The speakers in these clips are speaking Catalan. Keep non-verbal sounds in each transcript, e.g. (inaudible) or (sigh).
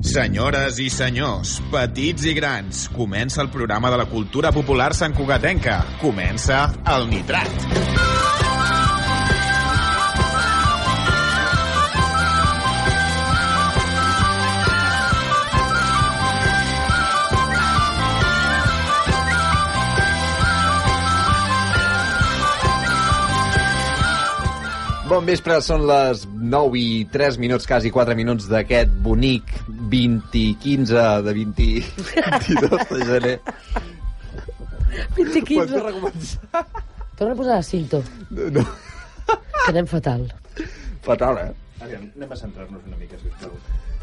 Senyores i senyors, petits i grans, comença el programa de la cultura popular santcugatenca. Comença el Nitrat. Bon vespre, són les 9 i 3 minuts, quasi 4 minuts d'aquest bonic 20 15 de 20, 22 de gener. 20 Pots 15. recomençar? Torna a posar la cinto, No, no. que anem fatal. Fatal, eh? Aviam, anem a centrar-nos una mica, sisplau.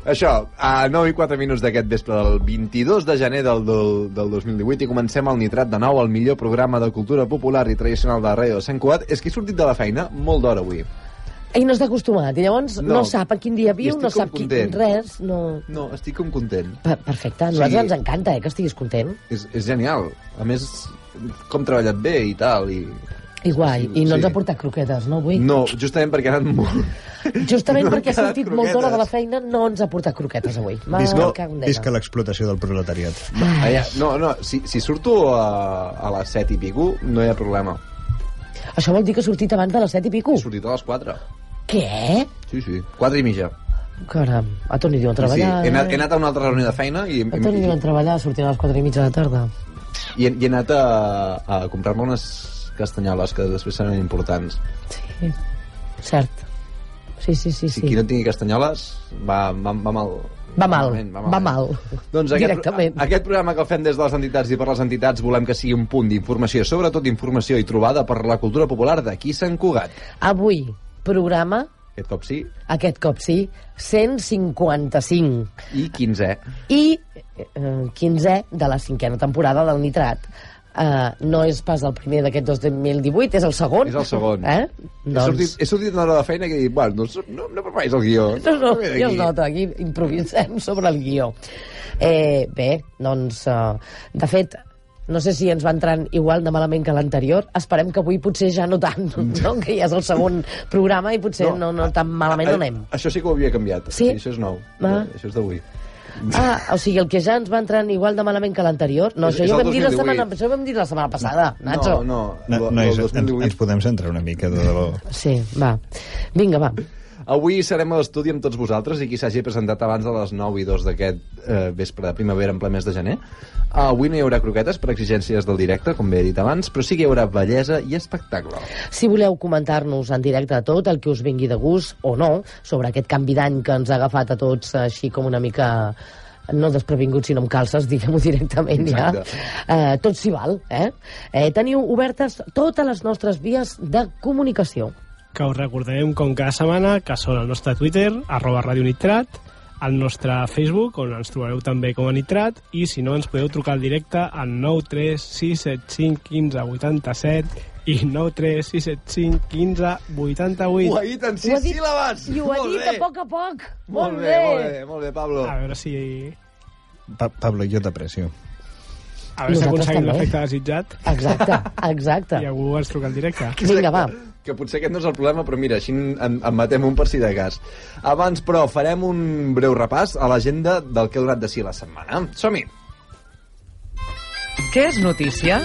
Això, a 9 i 4 minuts d'aquest vespre del 22 de gener del, del, del 2018 i comencem el Nitrat de nou, el millor programa de cultura popular i tradicional de la ràdio de Sant Cugat. És que he sortit de la feina molt d'hora avui. Ell no està acostumat, i llavors no, No. sap a quin dia viu, no sap qui, content. res, no... No, estic com content. Per Perfecte, a nosaltres Sí. ens encanta, eh, que estiguis content. És, és genial. A més, com treballat bé i tal. I... I guai, i no Sí. ens ha portat croquetes, no, avui? No, justament perquè han anat molt... Justament no perquè ha sortit molta hora de la croquetes. feina, no ens ha portat croquetes avui. Va, Visca, visca Déu. l'explotació del proletariat. Ja, no, no, si, si surto a, a les 7 i pico, no hi ha problema. Això vol dir que ha sortit abans de les set i pico? He sortit a les 4. Què? Sí, sí, 4 i mitja. Caram, a Toni diuen Sí, treballar... he, anat, he eh? anat a una altra reunió de feina i, A Toni diuen i, treballar sortint a les quatre i mitja de la tarda. i, he, i he anat a, a comprar-me unes castanyoles que després seran importants. Sí, cert. Sí, sí, sí, Si sí. qui no tingui castanyoles va, va, va mal. Va mal, malament, va mal. Doncs aquest, Directament. aquest programa que el fem des de les entitats i per les entitats volem que sigui un punt d'informació, sobretot informació i trobada per la cultura popular d'aquí Sant Cugat. Avui, programa, Aquest cop sí, aquest cop sí, 155. i 15è. I eh, 15è de la cinquena temporada del Nitrat. Uh, no és pas el primer d'aquest 2018, és el segon. És el segon. Eh? He, sortit, he sortit una hora de feina que he dit, bueno, no, no, no preparis el guió. No, no, ja es d'aquí. nota, aquí improvisem (laughs) sobre el guió. Eh, bé, doncs, uh, de fet, no sé si ens va entrant igual de malament que l'anterior. Esperem que avui potser ja no tant, (laughs) no? que ja és el segon programa i potser no, no, tan malament no anem. Això sí que ho havia canviat. Sí? Això és nou. Ah. Això és d'avui. Ah, o sigui, el que ja ens va entrant igual de malament que l'anterior. No, És- això és ja ho vam dir la 2018. setmana, això ho vam dir la setmana passada, Nacho. No, no. No, no lo és, ens, 2018. ens podem centrar una mica de debò. Sí, va. Vinga, va. Avui serem a l'estudi amb tots vosaltres i qui s'hagi presentat abans de les 9 i 2 d'aquest eh, vespre de primavera en ple mes de gener. Avui no hi haurà croquetes per exigències del directe, com bé he dit abans, però sí que hi haurà bellesa i espectacle. Si voleu comentar-nos en directe tot, el que us vingui de gust o no, sobre aquest canvi d'any que ens ha agafat a tots així com una mica no desprevingut, sinó amb calces, (laughs) diguem-ho directament Exacte. ja. Eh, tot s'hi val, eh? eh? Teniu obertes totes les nostres vies de comunicació. Que us recordem com cada setmana que són el nostre Twitter, arroba Radio Nitrat, el nostre Facebook, on ens trobareu també com a Nitrat, i si no ens podeu trucar al directe al 93675 1587 i 93675 1588. Ho ha dit en sis ha dit- síl·labes! I ho ha Molt dit bé. a poc a poc. Molt bé, molt bé, molt bé, Pablo. A veure si, Pa Pablo, jo t'aprecio. A veure si aconseguim l'efecte desitjat Exacte, exacte. (laughs) i algú ens truca al directe. Vinga, va. Que potser aquest no és el problema, però mira, així en, en matem un per si de cas. Abans, però, farem un breu repàs a l'agenda del que ha donat de si la setmana. Som-hi! Què és notícia?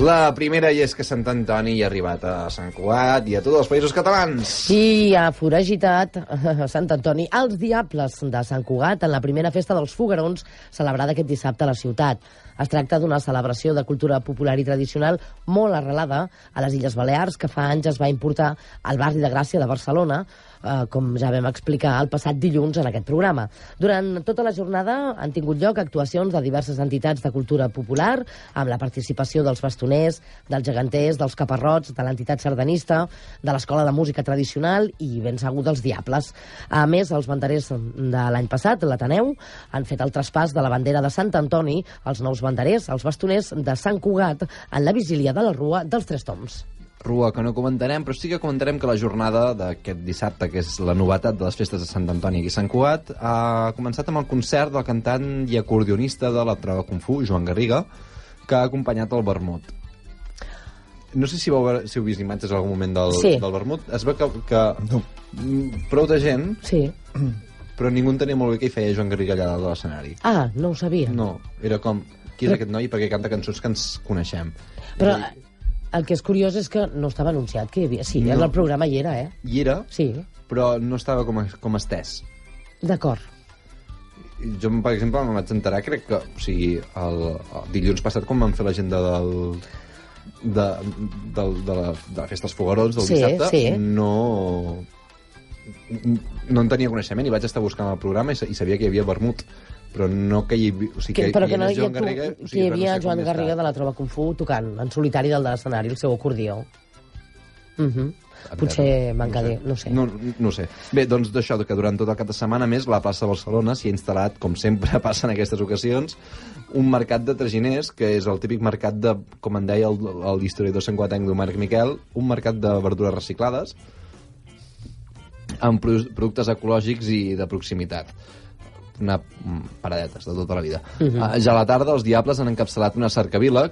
La primera i és que Sant Antoni ha arribat a Sant Cugat i a tots els països catalans. Sí, ha foragitat (laughs) Sant Antoni els Diables de Sant Cugat en la primera festa dels Foguerons celebrada aquest dissabte a la ciutat. Es tracta d'una celebració de cultura popular i tradicional molt arrelada a les Illes Balears que fa anys es va importar al barri de Gràcia de Barcelona, eh, com ja vam explicar el passat dilluns en aquest programa. Durant tota la jornada han tingut lloc actuacions de diverses entitats de cultura popular amb la participació dels bastoners, dels geganters, dels caparrots, de l'entitat sardanista, de l'Escola de Música Tradicional i ben segur dels Diables. A més, els banderers de l'any passat, l'Ateneu, han fet el traspàs de la bandera de Sant Antoni als nous banderers, els bastoners de Sant Cugat, en la vigília de la Rua dels Tres Toms. Rua, que no comentarem, però sí que comentarem que la jornada d'aquest dissabte, que és la novetat de les festes de Sant Antoni i Sant Cugat, ha començat amb el concert del cantant i acordionista de la trova Kung Fu, Joan Garriga, que ha acompanyat el vermut. No sé si, vau veure, si heu vist imatges en algun moment del, Sí. del vermut. Es veu que, que No. mm, prou de gent, Sí. però ningú entenia molt bé què hi feia Joan Garriga allà dalt de l'escenari. Ah, no ho sabia. No, era com, qui és aquest noi? Perquè canta cançons que ens coneixem. Però el que és curiós és que no estava anunciat que hi havia... Sí, No. el programa hi era, eh? I era, Sí, però no estava com, com estès. d'acord. Jo, per exemple, em vaig enterar, crec que, o sigui, el, el dilluns passat, quan vam fer l'agenda del, de, del, de, la, de la festa dels Foguerons del Sí, dissabte, sí. no no en tenia coneixement i vaig estar buscant el programa i, i sabia que hi havia vermut però no que hi havia... O sigui, Que, però que no hi Joan Garriga, tu, o que hi havia sé com Joan. Garriga de la Trova Kung Fu tocant en solitari del de l'escenari el seu acordió. Uh -huh. Potser manca de... no sé. No, no ho sé. Bé, doncs d'això, que durant tot el cap de setmana, més, la plaça de Barcelona s'hi ha instal·lat, com sempre (laughs) passa en aquestes ocasions, un mercat de traginers, que és el típic mercat de, com en deia el, el historiador santquatenc Domènec Miquel, un mercat de verdures reciclades, amb pro- productes ecològics i de proximitat una mm, paradetes de tota la vida. Uh -huh. ja a la tarda els Diables han encapçalat una cercavila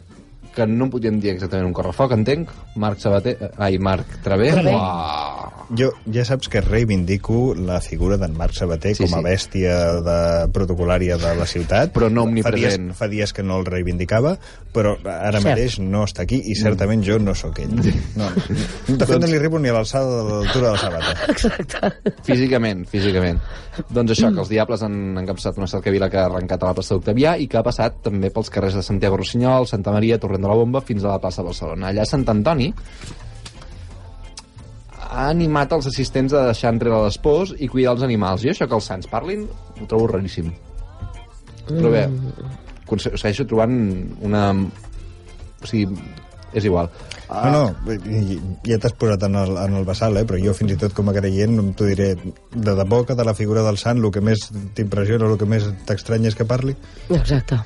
que no podíem dir exactament un correfoc, entenc. Marc Sabater... eh, Ai, Marc Travé. Travé. Uah. Jo ja saps que reivindico la figura d'en Marc Sabater Sí, com a sí. bèstia de protocolària de la ciutat. (laughs) Però no Fa omnipresent. dies, fa dies que no el reivindicava, però ara Cert. mateix no està aquí i certament jo no sóc ell. No. De fet, no li arribo ni a l'alçada de l'altura de la sabata. (laughs) Exacte. Físicament, físicament. Doncs això, que els Diables han encapçat una cercavila que ha arrencat a la plaça d'Octavià i que ha passat també pels carrers de Santiago Rossinyol, Santa Maria, Torrent de la Bomba, fins a la plaça de Barcelona. Allà a Sant Antoni ha animat els assistents a deixar enrere l'espòs i cuidar els animals. Jo això que els sants parlin ho trobo raríssim. Però bé, segueixo trobant una... O sigui, és igual. No, no, i- ja t'has posat en el, en el vessal, eh? però jo fins i tot com a creient t'ho diré, de debò que de la figura del sant el que més t'impressiona, el que més t'estranya és que parli? Exacte.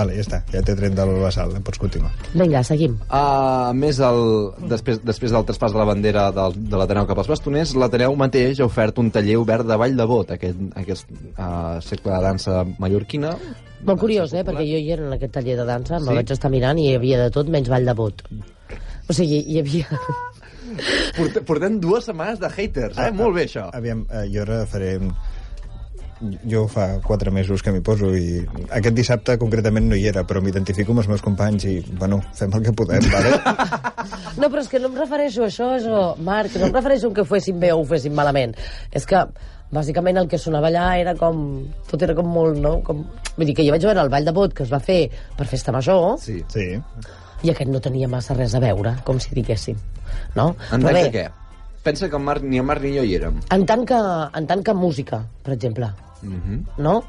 Vale, ja està, ja t'he tret del vessal, eh? pots continuar. Vinga, seguim. A més, el, després, després del traspàs de la bandera del, de l'Ateneu cap als bastoners, l'Ateneu mateix ha ofert un taller obert de ball de bot, aquest, aquest uh, segle de dansa mallorquina. Molt curiós, eh? Perquè jo hi era en aquest taller de dansa, Sí? me vaig estar mirant i hi havia de tot menys ball de bot. O sigui, hi havia... Portem, dues setmanes de haters, eh? Molt bé, això. Aviam, eh, jo ara faré... Jo fa quatre mesos que m'hi poso i aquest dissabte concretament no hi era, però m'identifico amb els meus companys i, bueno, fem el que podem, (laughs) vale? No, però és que no em refereixo a això, això, Marc, no em refereixo a que ho fessin bé o ho fessin malament. És que, bàsicament, el que sonava allà era com... Tot era com molt, no? Com... Vull dir que jo vaig veure el Ball de Bot que es va fer per Festa Major Sí. Sí. i aquest no tenia massa res a veure, com si diguéssim. No? En Però tant bé, que què? Pensa que el Marc, ni el Marc ni jo hi érem. en tant, que, en tant que música, per exemple, Mm -hmm. no?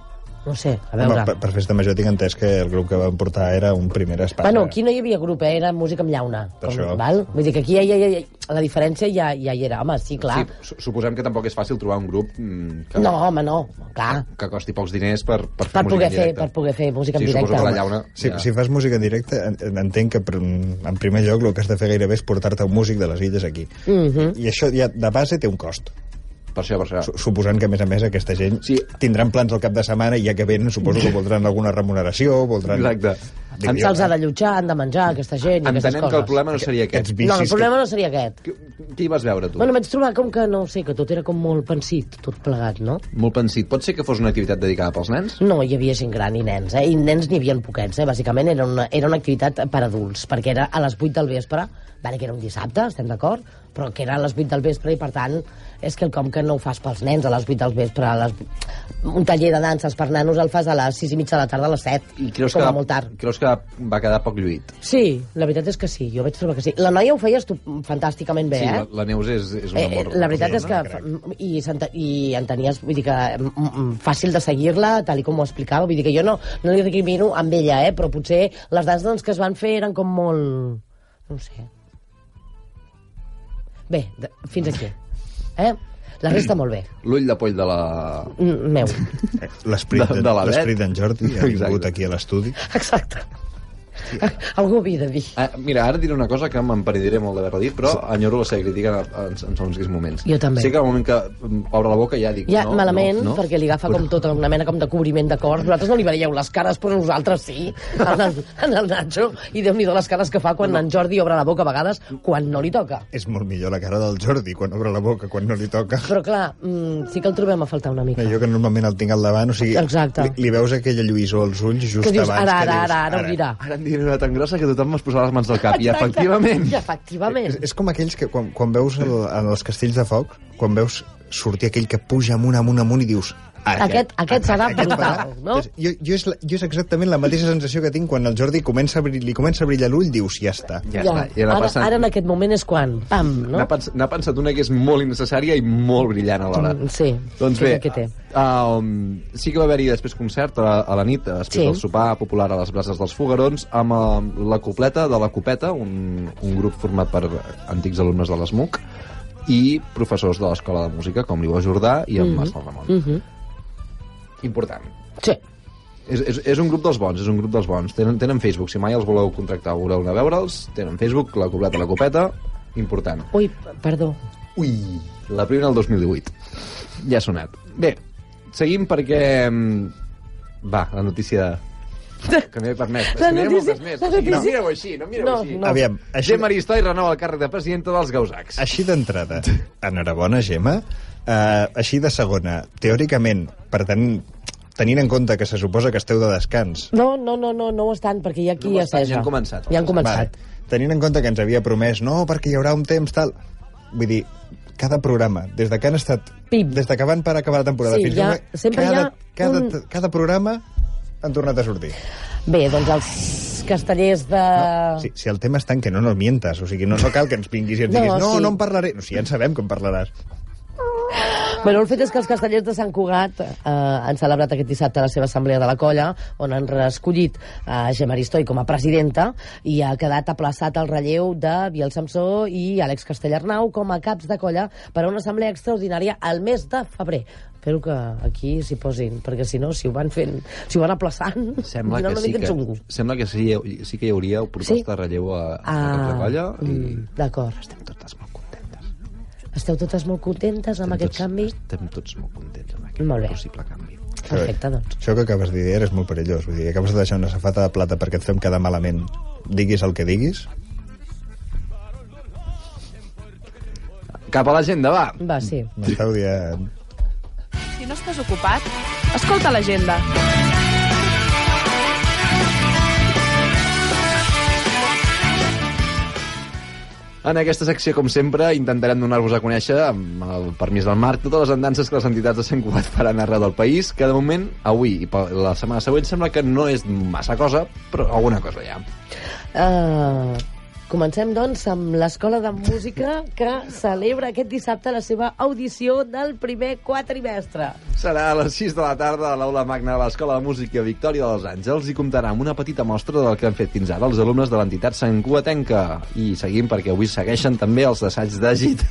No sé, a Home, veure... per, per festa major tinc entès que el grup que van portar era un primer espai. Bueno, aquí no hi havia grup, eh? era música amb llauna. Per això. val? Vull dir que aquí ja, ja, ja, la diferència ja, ja hi era. Home, sí, clar. Sí, su- suposem que tampoc és fàcil trobar un grup mm, que, No, home, no, clar. que costi pocs diners per, per fer Per música poder, en fer, directe. per poder fer música en sí, directe. suposo que la home. llauna... Si, ja. si fas música en directe, en- entenc que per, en primer lloc el que has de fer gairebé és portar-te un músic de les illes aquí. Mhm. I això ja de base té un cost. Per això, per això. Su- Suposant que, a més a més, aquesta gent Sí. tindran plans al cap de setmana i ja que venen suposo que voldran alguna remuneració, voldran... Exacte. Dic jo, Se'ls ha eh? de allotjar, han de menjar, aquesta gent i aquestes Entenem coses. que el problema no seria aquest. Aquests No, el problema no seria aquest. Qui, qui hi vas veure, tu? Bueno, vaig trobar com que, no ho sé, que tot era com molt pensit, tot plegat, no? Molt pensit. Pot ser que fos una activitat dedicada pels nens? No, hi havia gent gran i nens, eh? I nens n'hi havia poquets, eh? Bàsicament era una, era una activitat per adults, perquè era a les 8 del vespre, vale, que era un dissabte, estem d'acord? Però que era a les 8 del vespre i, per tant, és que el com que no ho fas pels nens a les 8 del vespre, a les... un taller de danses per nanos el fas a les 6 i mitja de la tarda, a les 7, I creus com que, molt tard. creus que va quedar poc lluït? Sí, la veritat és que sí, jo vaig trobar que sí. La noia ho feia fantàsticament bé, sí, eh? la, la Neus és, és un Eh, amor. la veritat és que i, i en tenies, vull dir que fàcil de seguir-la, tal i com ho explicava, vull dir que jo no, no li recrimino amb ella, eh, però potser les danses doncs, que es van fer eren com molt... no sé. Bé, de, fins aquí. Eh? La resta molt bé. L'ull de poll de la... Mm, Meu. L'esperit De- de, de Jordi ha vingut Exacte. aquí a l'estudi. Exacte. (laughs) Algú ho havia de dir. Ah, mira, ara diré una cosa que m'empenidiré molt d'haver-la dit, però enyoro la seva crítica en, en, en segons quins moments. Jo també. Sí que al moment que mm, obre la boca ja dic... Ja, no, malament, no, no. perquè li agafa com tota una mena com de cobriment de cor. Vosaltres no li veieu les cares, però nosaltres sí, en el, en el Nacho. I déu nhi les cares que fa quan en Jordi obre la boca a vegades, quan no li toca. És molt millor la cara del Jordi quan obre la boca, quan no li toca. Però clar, mm, sí que el trobem a faltar una mica. Jo que normalment el tinc al davant, o sigui, Exacte. li, li veus aquella lluïsor als ulls just Que dius, abans ara, que ara, dius, ara, ara, ho dirà. Ara en diré una tan grossa que tothom es posarà les mans al cap. I Exacte. efectivament... I efectivament. És, és com aquells que quan, quan veus el, en els castells de foc, quan veus sortir aquell que puja amunt, amunt, amunt i dius... "Ara, Aquest- aquest serà aquest brutal, farà". no? És- Jo, jo, és, la- jo és exactament la mateixa sensació que tinc quan el Jordi comença a, li comença a brillar l'ull, dius, ja està. Ja, està. I ara, passant... ara en aquest moment és quan, pam, no? N'ha pens pensat una que és molt innecessària i molt brillant alhora. Mm, sí, Doncs bé, que té. um, sí que va haver-hi després concert a, a la nit, després Sí. del sopar popular a les brases dels Fogarons, amb um, la copleta de la Copeta, un, un grup format per antics alumnes de l'ESMUC, i professors de l'Escola de Música, com l'Ivo Jordà i en Mhm. Marcel Ramon. Mm -hmm. Important. Sí. És, és, és un grup dels bons, és un grup dels bons. Tenen, tenen Facebook, si mai els voleu contractar o voleu anar a veure'ls, tenen Facebook, la copleta la copeta, important. Ui, perdó. Ui, la primera el 2018. Ja ha sonat. Bé, seguim perquè... mm, Va, la notícia que m'he permès. (laughs) És La que notícia- més. la sigui, no notícia- mireu així, no mireu No, així. no. Aviam, així, Gemma Aristoi renova el càrrec de presidenta dels Gausacs. així d'entrada, enhorabona, Gemma. Uh, així de segona, teòricament, per tant, tenint en compte que se suposa que esteu de descans, No, no, no, no, no ho estan, perquè hi ha qui No no estan, ja han començat. Ja han començat. Tenint en compte que ens havia promès, no, perquè hi haurà un temps tal... Vull dir, cada programa, des de que han estat... Pim. Des de que van per acabar la temporada Sí, fins ja- sempre hi cada, ha cada, un- cada programa han tornat a sortir. Bé, doncs els castellers de... No, si, si el tema està en que no nos mientes, o sigui, no, no cal que ens vinguis i ens No, diguis, no, sí. no en parlaré. No, si ja en sabem en parlaràs. Bueno, el fet és que els castellers de Sant Cugat eh, han celebrat aquest dissabte la seva assemblea de la colla, on han reescollit a Gemma Aristoi com a presidenta i ha quedat aplaçat el relleu de Biel Samsó i Àlex Castellarnau com a caps de colla per a una assemblea extraordinària al mes de febrer. Espero que aquí s'hi posin, perquè si no, si ho van fent, si ho van aplaçant, Sembla dirà que, sí que, xungo. sembla que sí, sí que hi hauria proposta Sí? de relleu a, a Ah, de colla i mm, D'acord. estem totes molt. Esteu totes molt contentes amb Estem aquest tots, canvi? Estem tots molt contents amb aquest Molt bé. possible canvi. Perfecte, doncs. Això que acabes de dir és molt perillós. Vull dir, acabes de deixar una safata de plata perquè et fem quedar malament. Diguis el que diguis. Cap a l'agenda, va. Va, sí. M'esteu dient... Si no estàs ocupat, escolta l'agenda. En aquesta secció, com sempre, intentarem donar-vos a conèixer, amb el permís del Marc, totes les andances que les entitats de Sant Cugat faran arreu del país, que de moment, avui i la setmana següent, sembla que no és massa cosa, però alguna cosa hi ha. Uh, comencem, doncs, amb l'Escola de Música que celebra aquest dissabte la seva audició del primer quatrimestre. Serà a les 6 de la tarda a l'aula magna de l'Escola de Música Victòria dels Àngels i comptarà amb una petita mostra del que han fet fins ara els alumnes de l'entitat Sant Cugatenca. I seguim perquè avui segueixen també els assaigs d'agit.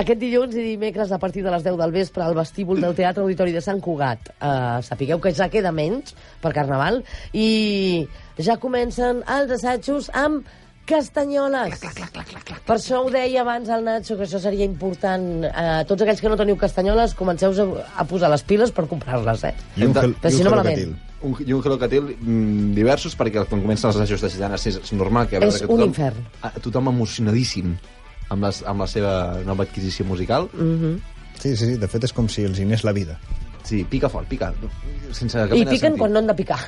Aquest dilluns i dimecres a partir de les 10 del vespre al vestíbul del Teatre Auditori de Sant Cugat. Uh, sapigueu que ja queda menys per Carnaval i ja comencen els assajos amb castanyoles. Per això ho deia abans el Nacho, que això seria important. Uh, tots aquells que no teniu castanyoles, comenceu a, a posar les piles per comprar-les, eh? I un, gel, Però i si un no, gelocatil. malament. Un, I un Hello Catil mm, diversos, perquè quan comencen els assajos de gitanes és, és normal que... a veure És que un tothom, infern. A, tothom emocionadíssim amb, les, amb la seva nova adquisició musical. Mm Sí, sí, sí, de fet és com si els hi anés la vida. Sí, pica fort, pica. Sense cap I piquen sentit. quan no han de picar.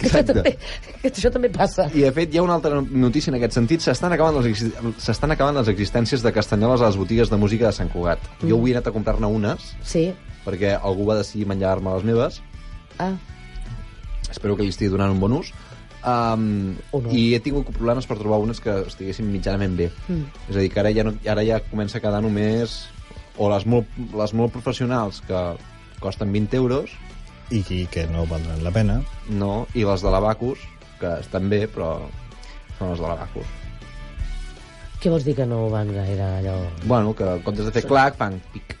que (laughs) això, també, que això també passa. I, de fet, hi ha una altra notícia en aquest sentit. S'estan acabant, les, s'estan acabant les existències de castanyoles a les botigues de música de Sant Cugat. Mm. Jo avui he anat a comprar-ne unes, Sí. perquè algú va decidir menjar-me les meves. Ah, Espero que li estigui donant un bon ús. Um, O no. I he tingut problemes per trobar unes que estiguessin mitjanament bé. Mm. És a dir, que ara ja, no, ara ja comença a quedar només o les molt, les molt professionals que costen 20 euros. I, i que no valdran la pena. no, i les de l'Abacus que estan bé però són les de l'Abacus. Què vols dir que no van gaire allò... bueno, que en comptes de fer clac fan pic.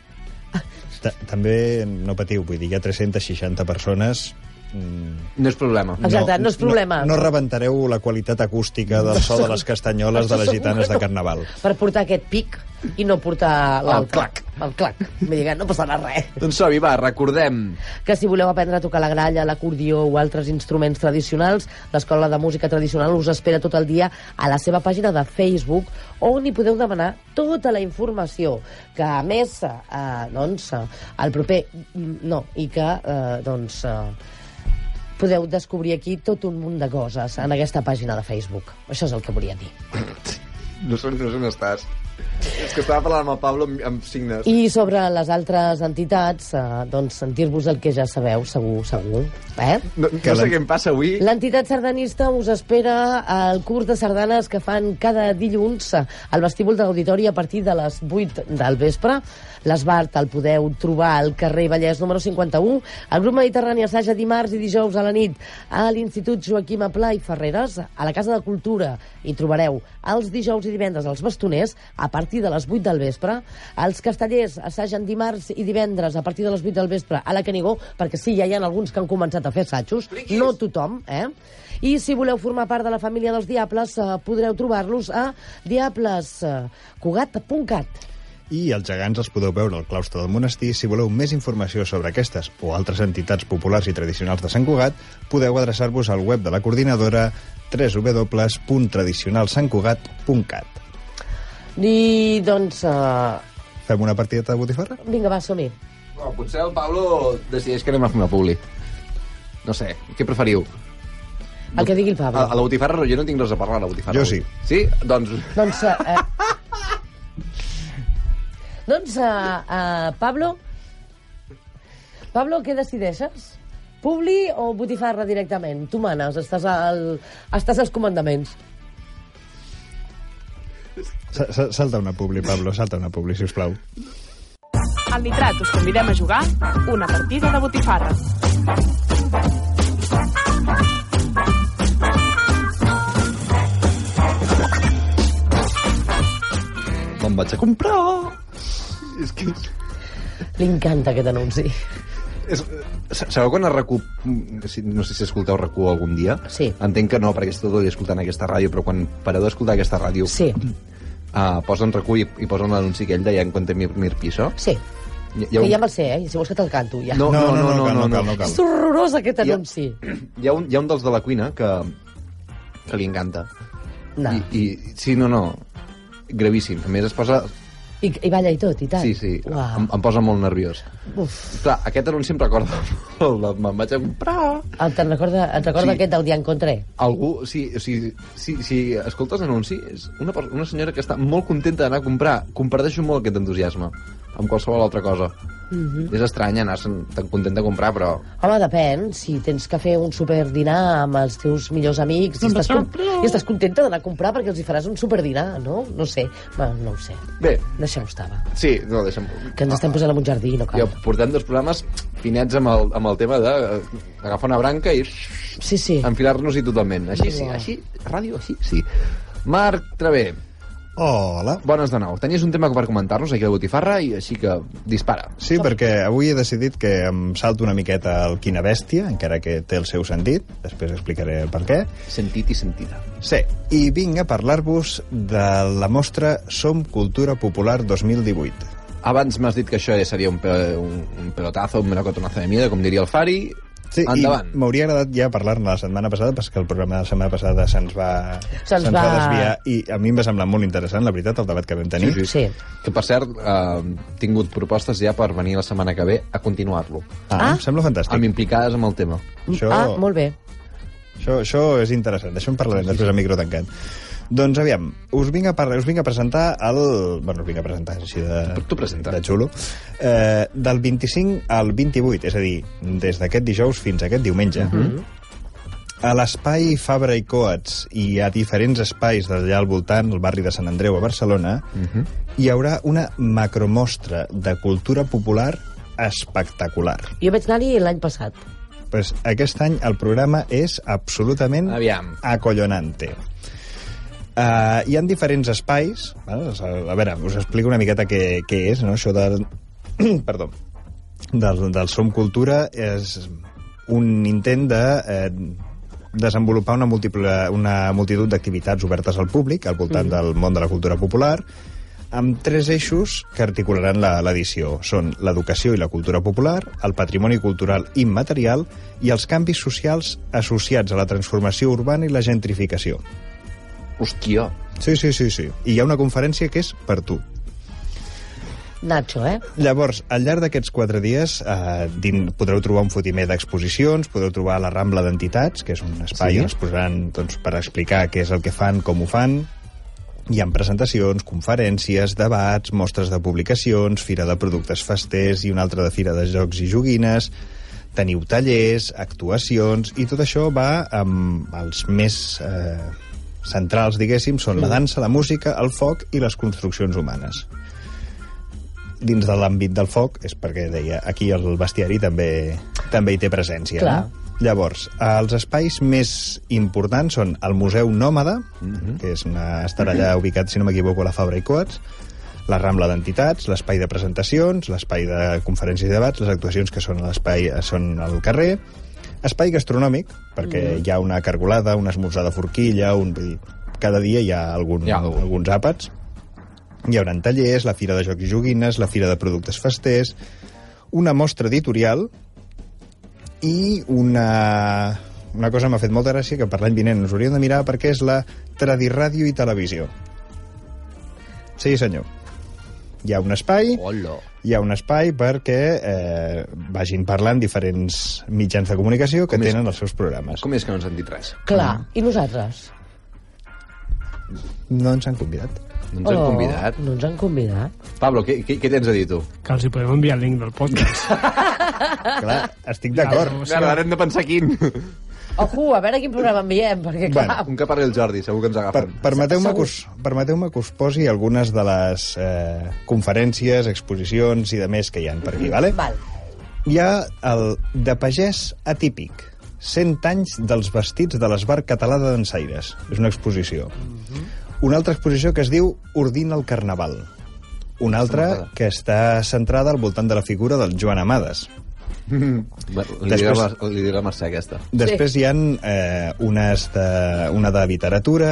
Ta També no patiu, vull dir, hi ha 360 persones No és problema. Exacte, no és problema. No, no rebentareu la qualitat acústica del so de les castanyoles de les gitanes de no. Carnaval. Per portar aquest pic i no portar l'altre. clac. El clac. Vull dir que no passarà res. Doncs som va, recordem. que si voleu aprendre a tocar la gralla, l'acordió o altres instruments tradicionals, l'Escola de Música Tradicional us espera tot el dia a la seva pàgina de Facebook on hi podeu demanar tota la informació que a més eh, doncs, el proper no, i que eh, doncs eh, podeu descobrir aquí tot un munt de coses en aquesta pàgina de Facebook. Això és el que volia dir. (laughs) No sé, on estàs. És que estava parlant amb el Pablo amb, amb signes. I sobre les altres entitats, eh, doncs sentir-vos el que ja sabeu, segur, segur. Eh? No, no sé què em passa avui. L'entitat sardanista us espera al curs de sardanes que fan cada dilluns al vestíbul de l'auditori a partir de les 8 del vespre. L'Esbart el podeu trobar al carrer Vallès número 51. El grup Mediterrani assaja dimarts i dijous a la nit a l'Institut Joaquim Aplà i Ferreres, a la Casa de Cultura. Hi trobareu els dijous i divendres els bastoners a partir de les 8 del vespre. Els castellers assagen dimarts i divendres a partir de les 8 del vespre a la Canigó, perquè sí, ja hi ha alguns que han començat a fer assajos. No tothom, eh? I si voleu formar part de la família dels Diables, eh, podreu trobar-los a diablescugat.cat. I els gegants els podeu veure al claustre del monestir. Si voleu més informació sobre aquestes o altres entitats populars i tradicionals de Sant Cugat, podeu adreçar-vos al web de la coordinadora www.tradicionalsantcugat.cat. I, doncs, uh, Fem una partideta de botifarra? vinga, va, som-hi. No, potser el Pablo decideix que anem a fer una publi. No sé, què preferiu? El que digui el A, Pablo. a la botifarra jo no tinc res a parlar, a la botifarra. Jo sí. Sí? Doncs... Doncs, uh, uh, (laughs) doncs uh, uh, Pablo, Pablo, què decideixes? Publi o botifarra directament? Tu manes, estàs, al, estàs als comandaments. Sa- sa- Salta una publi, Pablo, salta una publi, si us plau. Al Nitrat us convidem a jugar una partida de botifarra. Me'n vaig a comprar! És que... Li encanta aquest anunci. És, sabeu quan a RAC1, no sé si escolteu RAC1 algun dia? Sí. Entenc que no, perquè esteu tot el dia escoltant aquesta ràdio, però quan pareu d'escoltar aquesta ràdio, Sí, uh, posen RAC1 i, i posen l'anunci aquell de ja en Mir, Mir Piso. sí. Hi, Que ja me'l sé, eh? Si vols que te'l canto, ja. No, no, no, no, no, no, cal, no. no cal. És horrorós, aquest anunci. Hi ha, un, hi ha un dels de la cuina que, que li encanta. No. I, I, sí, no, no, gravíssim. A més, es posa... I, I balla i tot, i tant. Sí, sí, em, em posa molt nerviós. Uf. Clar, aquest anunci em recorda molt de me'n vaig a comprar... Ah, Te'n recorda, et recorda Sí. aquest del dia encontré? Algú, sí, o sigui, si, si escoltes l'anunci, és una, una senyora que està molt contenta d'anar a comprar. Comparteixo molt aquest entusiasme amb qualsevol altra cosa. Mm -hmm. És estrany anar tan content de comprar, però... Home, depèn. Si tens que fer un superdinar amb els teus millors amics i estàs, con i estàs contenta d'anar a comprar perquè els hi faràs un superdinar, no? No sé. Bueno, no ho sé. Bé, Deixem-ho estar, va. sí, no, deixa'm... Que ens estem posant en un jardí, no cal. Ja portem dos programes finets amb el, amb el tema de eh, agafar una branca i Sí, sí. enfilar-nos-hi totalment. Així sí, així, ràdio, així sí. Marc Travé, Hola. bones de nou. Tenies un tema per comentar-nos aquí a Botifarra i així que dispara. Sí, perquè avui he decidit que em salto una miqueta al Quina Bèstia, encara que té el seu sentit, després explicaré el per què. Sentit i sentida. Sí, i vinc a parlar-vos de la mostra Som Cultura Popular 2018. Abans m'has dit que això ja seria un, pe un, un pelotazo, un melocotonazo de miedo, com diria el Fari. Sí, Endavant. i m'hauria agradat ja parlar-ne la setmana passada, perquè el programa de la setmana passada se'ns va, Se'ns va... va- desviar, i a mi em va semblar molt interessant, la veritat, el debat que vam tenir. Sí, Sí. Que, per cert, eh, tingut propostes ja per venir la setmana que ve a continuar-lo. Ah, Ah. em sembla fantàstic. Amb implicades amb el tema. Això- Ah, molt bé. Això, això és interessant, d'això en parlarem després a micro tancat. Doncs aviam, us vinc a, parlar, us vinc a presentar el... Bueno, us vinc a presentar així de, Tu presenta. de xulo. Eh, del 25 al 28, és a dir, des d'aquest dijous fins a aquest diumenge, a l'espai Fabra i Coats i a diferents espais d'allà al voltant, al barri de Sant Andreu a Barcelona, hi haurà una macromostra de cultura popular espectacular. Jo vaig anar-hi l'any passat. Pues aquest any el programa és absolutament Aviam. acollonante. Uh, hi han diferents espais. A veure, us explico una miqueta què, què és, no? Això del... (clears throat) perdó. Del, del Som Cultura és... un intent de eh, desenvolupar una, múltiple, una multitud d'activitats obertes al públic al voltant mm. del món de la cultura popular amb tres eixos que articularan la- l'edició. Són l'educació i la cultura popular, el patrimoni cultural immaterial i els canvis socials associats a la transformació urbana i la gentrificació. Hòstia. Sí, sí, sí, sí. I hi ha una conferència que és per tu. Nacho, eh? Llavors, al llarg d'aquests quatre dies eh, din, podreu trobar un fotimer d'exposicions, podreu trobar la Rambla d'Entitats, que és un espai Sí. on es posaran doncs, per explicar què és el que fan, com ho fan. Hi ha presentacions, conferències, debats, mostres de publicacions, fira de productes festers i una altra de fira de jocs i joguines, teniu tallers, actuacions, i tot això va amb els més eh, centrals, diguéssim, són la dansa, la música, el foc i les construccions humanes dins de l'àmbit del foc, és perquè deia, aquí el bestiari també, també hi té presència. Clar. No? Llavors, els espais més importants són el Museu Nòmada, que és una, estarà allà ubicat, si no m'equivoco, a la Fabra i Coats, la Rambla d'Entitats, l'espai de presentacions, l'espai de conferències i debats, les actuacions que són a l'espai són al carrer, espai gastronòmic, perquè hi ha una cargolada, un esmorzar de forquilla, un, cada dia hi ha, algun, Hi ha algú. alguns àpats, hi haurà tallers, la Fira de Jocs i Joguines, la Fira de Productes Festers, una mostra editorial i una, una cosa m'ha fet molta gràcia que per l'any vinent ens hauríem de mirar perquè és la Tradiràdio i Televisió. Sí, senyor. Hi ha un espai, Hola. hi ha un espai perquè eh, vagin parlant diferents mitjans de comunicació que Com és- tenen els seus programes. Com és que no ens han dit res? Clar. I nosaltres? No ens han convidat. No ens han Oh, convidat. No ens han convidat. Pablo, què, què, què tens a dir tu? Que els hi podem enviar el link del podcast. Clar, estic d'acord. Claro. Ara hem de pensar quin. Ojo, a veure quin programa enviem, perquè clar... Bueno, Un que parli el Jordi, segur que ens Per, agafen. permeteu-me que, us, permeteu que us posi algunes de les eh, conferències, exposicions i de més que hi han per aquí, vale? Val. Hi ha el de pagès atípic, 100 anys dels vestits de l'esbar català de dansaires. És una exposició. Una altra exposició que es diu Ordina el Carnaval. Una altra que està centrada al voltant de la figura del Joan Amades. Li, Després- diré li la Mercè, aquesta. Després hi ha eh, unes de, una de literatura,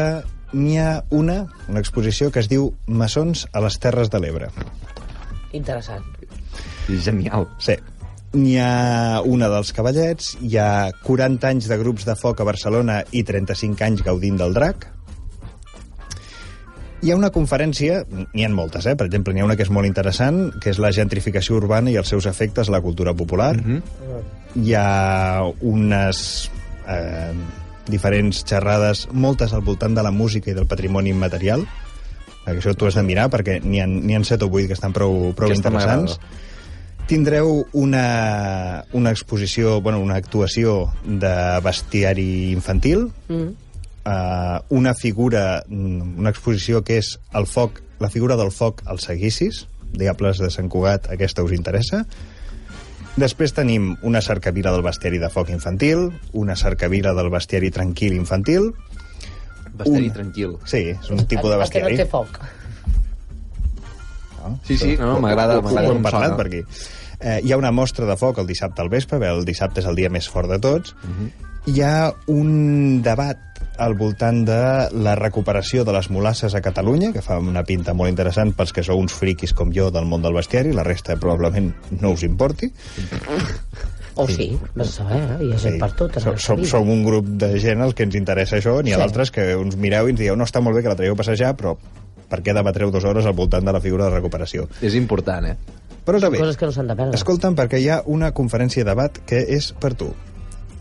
n'hi ha una, una exposició que es diu Maçons a les Terres de l'Ebre. Interessant. Genial. Sí. N'hi ha una dels cavallets, hi ha 40 anys de grups de foc a Barcelona i 35 anys gaudint del drac. Hi ha una conferència, n'hi ha moltes, eh? per exemple, n'hi ha una que és molt interessant, que és la gentrificació urbana i els seus efectes a la cultura popular. Mm -hmm. Hi ha unes eh, diferents xerrades, moltes al voltant de la música i del patrimoni immaterial, que això tu has de mirar perquè n'hi ha, ha 7 o 8 que estan prou, prou Aquesta interessants. Tindreu una, una exposició, bueno, una actuació de bestiari infantil, Mm. Uh, una figura, mm, una exposició que és el foc, la figura del foc als seguicis, Diables de Sant Cugat, aquesta us interessa. Després tenim una cercavila del bestiari de foc infantil, una cercavila del bestiari tranquil infantil. Bestiari Un- tranquil. Sí, és un tipus de El que bestiari. no té foc. No? Sí, sí, no, m'agrada, Ho- ho- m'agrada Ho hem parlat sona. per aquí. Eh, hi ha una mostra de foc el dissabte al vespre, bé, el dissabte és el dia més fort de tots. Mhm. Hi ha un debat al voltant de la recuperació de les molasses a Catalunya, que fa una pinta molt interessant pels que sou uns friquis com jo del món del bestiari, la resta probablement no us importi. O sí, no se saber, eh? Hi ha gent per tot. som, som, som un grup de gent al que ens interessa això, n'hi ha Sí. d'altres que uns mireu i ens dieu no, està molt bé que la traieu a passejar, però per què debatreu dues hores al voltant de la figura de recuperació? És important, eh? Però també, Coses que no s'han de perdre. Escolta'm, perquè hi ha una conferència de debat que és per tu.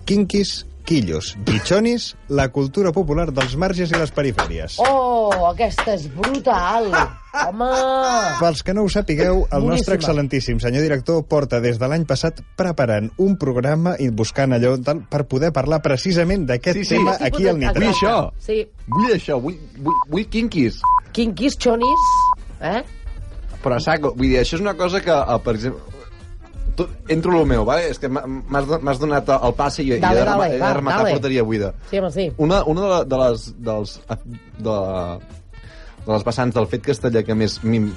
Quinquis, quillos, guichonis, la cultura popular dels marges i les perifèries. Oh, aquesta és brutal! Home! Pels que no ho sapigueu, el nostre Boníssima. excel·lentíssim senyor director porta des de l'any passat preparant un programa i buscant allò tal, per poder parlar precisament d'aquest Sí, sí. tema Tipus aquí al Nitrat. Vull això. Sí. Vull això, vull, vull, vull quinquis. Quinquis, xonis, eh? Però saco, vull dir, això és una cosa que, eh, per exemple, tu, entro el meu, vale? és que m'ha- m'has do- m'has donat el passe i, i he Dale, dale, he de va, rematar dale. porteria buida. Sí, home, sí. Una, una de, la- de les dels, de, de les vessants del fet castellà que més m'im-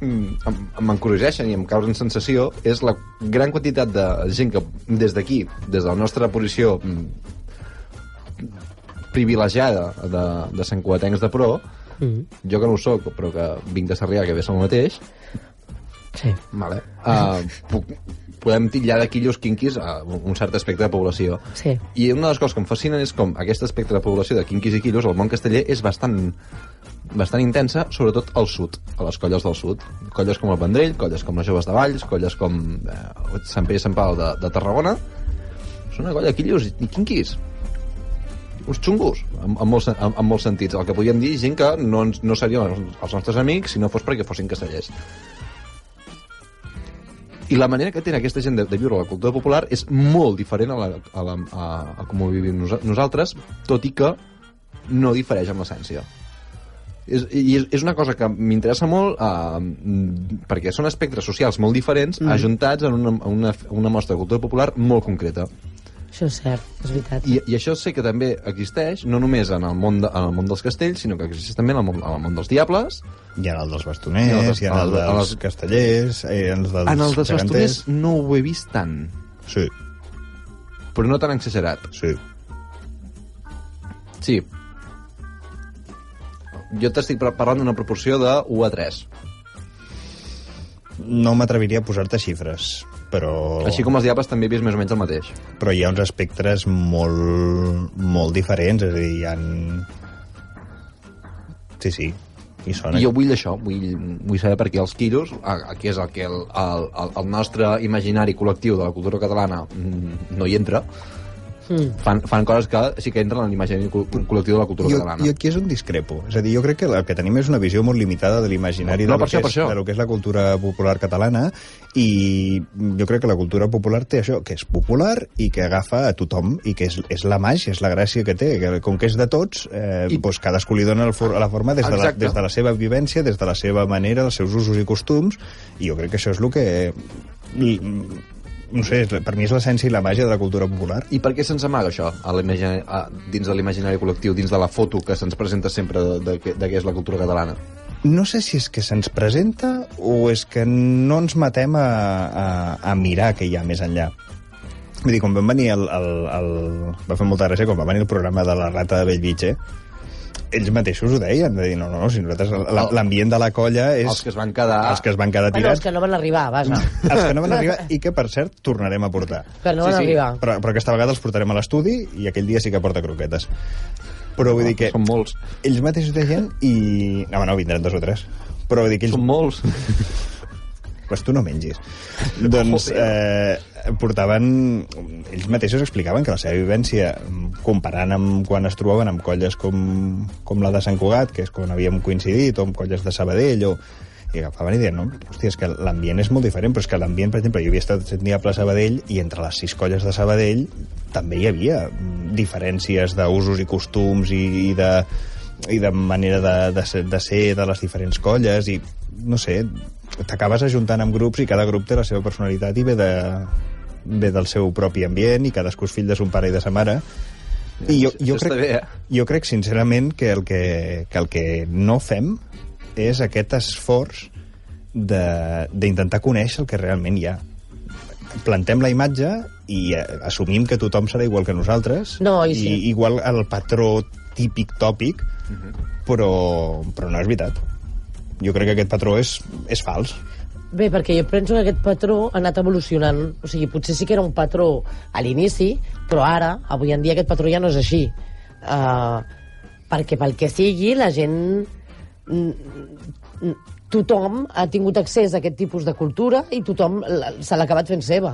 mm, m'encorregeixen i em causen sensació és la gran quantitat de gent que des d'aquí, des de la nostra posició mm, privilegiada de, de Sant Cuatencs de Pro, Mm. jo que no ho soc, però que vinc de Sarrià, que ve el mateix, Sí. vale, uh, puc, podem titllar de quillos quinquis a un cert aspecte de població. Sí. I una de les coses que em fascinen és com aquest aspecte de població de quinquis i quillos al món casteller és bastant bastant intensa, sobretot al sud, a les colles del sud. Colles com el Vendrell, colles com les Joves de Valls, colles com eh, Sant Pere i Sant Pau de, de Tarragona. Són una colla de quillos i quinquis. Uns xungos, en, en, molts, en, en molts sentits. El que podríem dir gent que no, no serien els, els nostres amics si no fos perquè fossin castellers. I la manera que té aquesta gent de, de viure la cultura popular és molt diferent a, la, a, la, a, a com ho vivim nosa- nosaltres, tot i que no difereix amb l'essència. És, I és, és una cosa que m'interessa molt eh, perquè són espectres socials molt diferents mm. ajuntats en una, una, una mostra de cultura popular molt concreta. Això és cert, és veritat. I, I això sé que també existeix, no només en el món, de, en el món dels castells, sinó que existeix també en el món, en el món dels diables, Hi ha el dels I el bastoners, dels- hi ha el el de- dels els- castellers, eh, el dels en el dels geganters. bastoners no ho he vist tant, Sí, però no tan exagerat. sí. Sí. Jo t'estic par- parlant d'una proporció de 1 a 3. No m'atreviria a posar-te xifres, però... Així com els diables també he vist més o menys el mateix. però hi ha uns espectres molt, molt diferents, és a dir, hi ha... Sí, sí, hi són. I jo vull això, vull, vull saber per què els quiros, que és el que el, el, el, el nostre imaginari col·lectiu de la cultura catalana mm, no hi entra, Mm. fan, fan coses que sí que entren en l'imaginari col- col·lectiu de la cultura jo, catalana. jo aquí és on discrepo. És a dir, jo crec que el que tenim és una visió molt limitada de l'imaginari No, de, lo això, és, això. de lo que és la cultura popular catalana i jo crec que la cultura popular té això, que és popular i que agafa a tothom i que és, és la màgia, és la gràcia que té, que com que és de tots, eh, I- doncs cadascú li dona el for, la forma des de, la, des de la seva vivència, des de la seva manera, els seus usos i costums, i jo crec que això és el que... No sé, per mi és l'essència i la màgia de la cultura popular. I per què se'ns amaga això a a, dins de l'imaginari col·lectiu, dins de la foto que se'ns presenta sempre de, de, de, de què és la cultura catalana? No sé si és que se'ns presenta o és que no ens matem a, a, a mirar què hi ha més enllà. Vull dir, quan vam venir el, el, el... Va fer molta gràcia quan va venir el programa de la rata de Bellvitge, ells mateixos ho deien, de dir, no, no, no, si nosaltres l'ambient de la colla és... Els que es van quedar- Els que es van quedar Bueno, tirats. els que no van arribar, vaja. (laughs) els que no van arribar i que, per cert, tornarem a portar. Que no van Sí, sí. arribar. Però, però aquesta vegada els portarem a l'estudi i aquell dia sí que porta croquetes. Però vull dir que Són molts. ells mateixos deien i... No, no, vindran dos o tres. Però vull dir que ells Són molts. pues tu no mengis. (laughs) doncs eh, portaven... Ells mateixos explicaven que la seva vivència, comparant amb quan es trobaven amb colles com, com la de Sant Cugat, que és quan havíem coincidit, o amb colles de Sabadell, o, i agafaven i deien, no, hòstia, és que l'ambient és molt diferent, però és que l'ambient, per exemple, jo havia estat set diable a Sabadell i entre les sis colles de Sabadell també hi havia diferències d'usos i costums i, i de i de manera de, de, ser, de ser de les diferents colles i no sé, t'acabes ajuntant amb grups i cada grup té la seva personalitat i ve, de, ve del seu propi ambient i cadascú és fill de son pare i de sa mare. I jo, jo, crec, bé, eh? jo crec sincerament que el que, que el que no fem és aquest esforç de- d'intentar conèixer el que realment hi ha. Plantem la imatge i eh, assumim que tothom serà igual que nosaltres No, i sí. igual al patró típic tòpic però, però no és veritat. Jo crec que aquest patró és, és fals Bé, perquè jo penso que aquest patró ha anat evolucionant. O sigui, potser sí que era un patró a l'inici, però ara, avui en dia, aquest patró ja no és així. Uh, perquè pel que sigui, la gent... mm, mm, Tothom ha tingut accés a aquest tipus de cultura i tothom se l'ha acabat fent seva.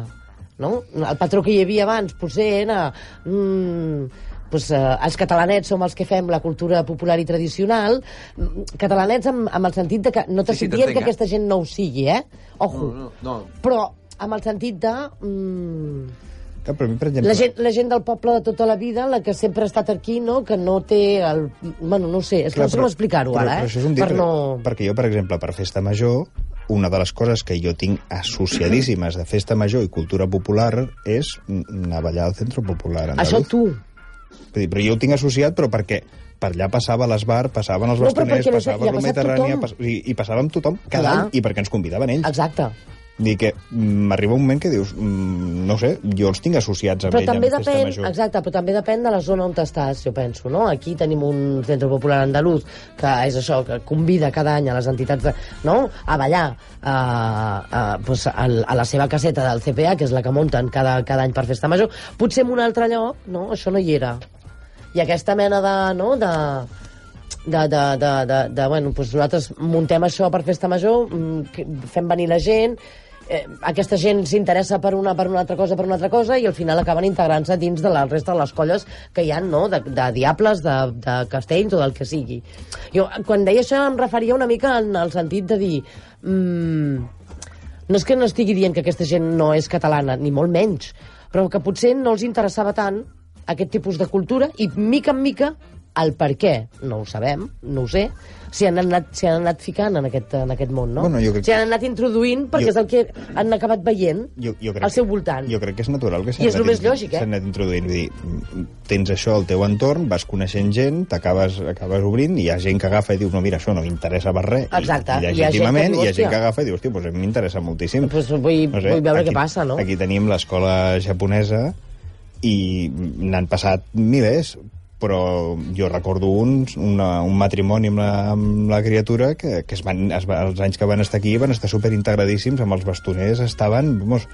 No? El patró que hi havia abans potser era... Mm, pues, eh, els catalanets som els que fem la cultura popular i tradicional. Mm, Catalanets amb, amb el sentit de que no t'estic Sí, sí, dient que eh? aquesta gent no ho sigui, eh? Ojo. No, no, no. Però amb el sentit de... Mm, que per mi, per exemple, la, gent, la gent del poble de tota la vida, la que sempre ha estat aquí, no? que no té el... Bueno, no ho sé, és que no sé com explicar-ho però, ara, eh? Però això és un dir, per no... perquè jo, per exemple, per Festa Major, una de les coses que jo tinc associadíssimes de Festa Major i cultura popular és anar a ballar al Centre Popular Això Andaluz. tu. Vull dir, però jo ho tinc associat, però perquè per allà passava l'Esbar, passaven els bastoners, no passava la Mediterrània, pas, i, i passava amb tothom cada Clar. any, i perquè ens convidaven ells. Exacte. Dir que mm, m'arriba un moment que dius, mm, no sé, jo els tinc associats amb Però ella, també depèn, Major. exacte, però també depèn de la zona on estàs, jo penso, no? Aquí tenim un centre popular andalús que és això, que convida cada any a les entitats de, no? a ballar a, a, pues, a, a la seva caseta del CPA, que és la que munten cada, cada any per Festa Major. Potser en un altre lloc, no? Això no hi era. I aquesta mena de, no? de, de, de, de, de, de bueno, doncs nosaltres muntem això per Festa Major, mm, fem venir la gent, eh, aquesta gent s'interessa per una, per una altra cosa, per una altra cosa, i al final acaben integrant-se dins de la resta de les colles que hi ha, no?, de, de diables, de, de castells o del que sigui. Jo, quan deia això, em referia una mica en el sentit de dir... Mm, no és que no estigui dient que aquesta gent no és catalana, ni molt menys, però que potser no els interessava tant aquest tipus de cultura i, mica en mica, el per què, no ho sabem, no ho sé, s'hi han, anat, s'hi han anat ficant en aquest, en aquest món, no? Bueno, jo crec S'hi han anat introduint perquè Jo- és el que han acabat veient jo, jo crec al seu voltant. Jo crec que és natural que I és anat lògic, eh? anat introduint. Vull dir, tens això al teu entorn, vas coneixent gent, t'acabes acabes obrint, i hi ha gent que agafa i diu, no, mira, això no m'interessa per res. Exacte. I, Hi ha i gent que diu, hi ha gent que agafa i diu, hòstia, doncs m'interessa moltíssim. Pues vull, vull veure què passa, no? Aquí tenim l'escola japonesa i n'han passat milers, però jo recordo un, una, un matrimoni amb la, amb la criatura que, que es van, es els anys que van estar aquí van estar superintegradíssims, amb els bastoners estaven, vamos,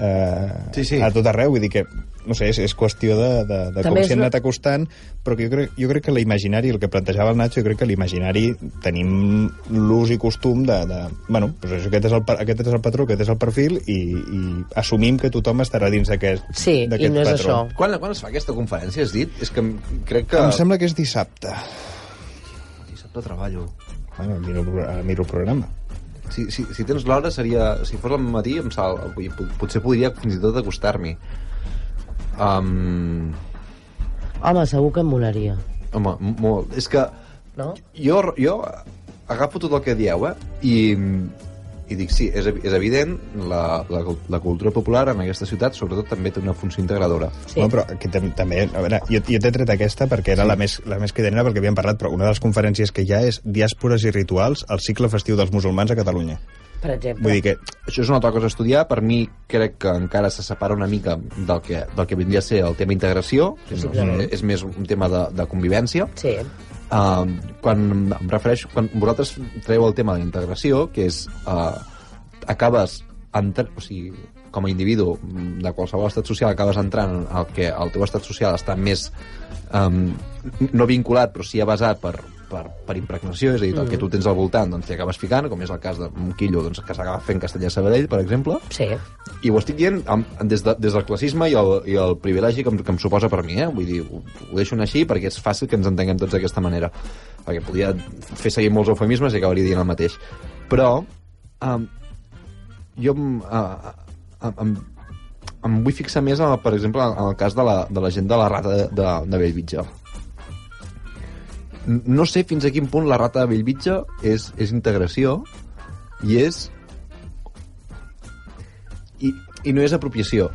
eh, Sí, sí. a tot arreu, vull dir que, no sé, és, és qüestió de, de, de com També s'hi han anat acostant, però que jo crec, jo crec que l'imaginari, el que plantejava el Nacho, jo crec que l'imaginari tenim l'ús i costum de, de bueno, doncs això, aquest, és el, aquest és el patró, aquest és el perfil, i, i assumim que tothom estarà dins d'aquest Sí, i d'aquest no és patró. això. Quan, quan es fa aquesta conferència, has dit? És que crec que... Em sembla que és dissabte. Dissabte treballo. Bueno, miro, miro el programa. Si, si, si tens l'hora, seria... Si fos al matí, em sal, potser podria fins i tot acostar-m'hi. Um, Home, segur que em molaria, home, molt. És que no? jo, jo agafo tot el que dieu, eh? I, i dic, sí, és, és evident, la, la, la cultura popular en aquesta ciutat sobretot també té una funció integradora. Sí. Bueno, però aquí tam també, a veure, jo, jo t'he tret aquesta perquè era sí. la més, la més cridena perquè havíem parlat, però una de les conferències que hi ha és Diàspores i rituals al cicle festiu dels musulmans a Catalunya. Per exemple. Vull dir que Això és una altra cosa a estudiar. Per mi crec que encara se separa una mica del que, del que vindria a ser el tema integració. Possiblement. és més un tema de, de convivència. Sí. Uh, quan em refereixo, quan vosaltres treu el tema de la integració, que és uh, acabes entr... o sigui, com a individu de qualsevol estat social acabes entrant al que el teu estat social està més um, no vinculat però sí basat per, per, per impregnació, és a dir, el que tu tens al voltant doncs t'hi acabes ficant, com és el cas d'un quillo doncs, que s'acaba fent Castellà-Sabadell, per exemple Sí. i ho estic dient amb, des, de, des del classisme i el, i el privilegi que em, que em suposa per mi, eh? Vull dir, ho, ho deixo anar així perquè és fàcil que ens entenguem tots d'aquesta manera. Perquè podria fer seguir molts eufemismes i acabaria dient el mateix. Però, um, jo em, uh, em, em vull fixar més, en, el- per exemple, en el cas de la, de la gent de la rata de, de, de Bellvitge. No sé fins a quin punt la rata de Bellvitge és, és integració i és i, i no és apropiació.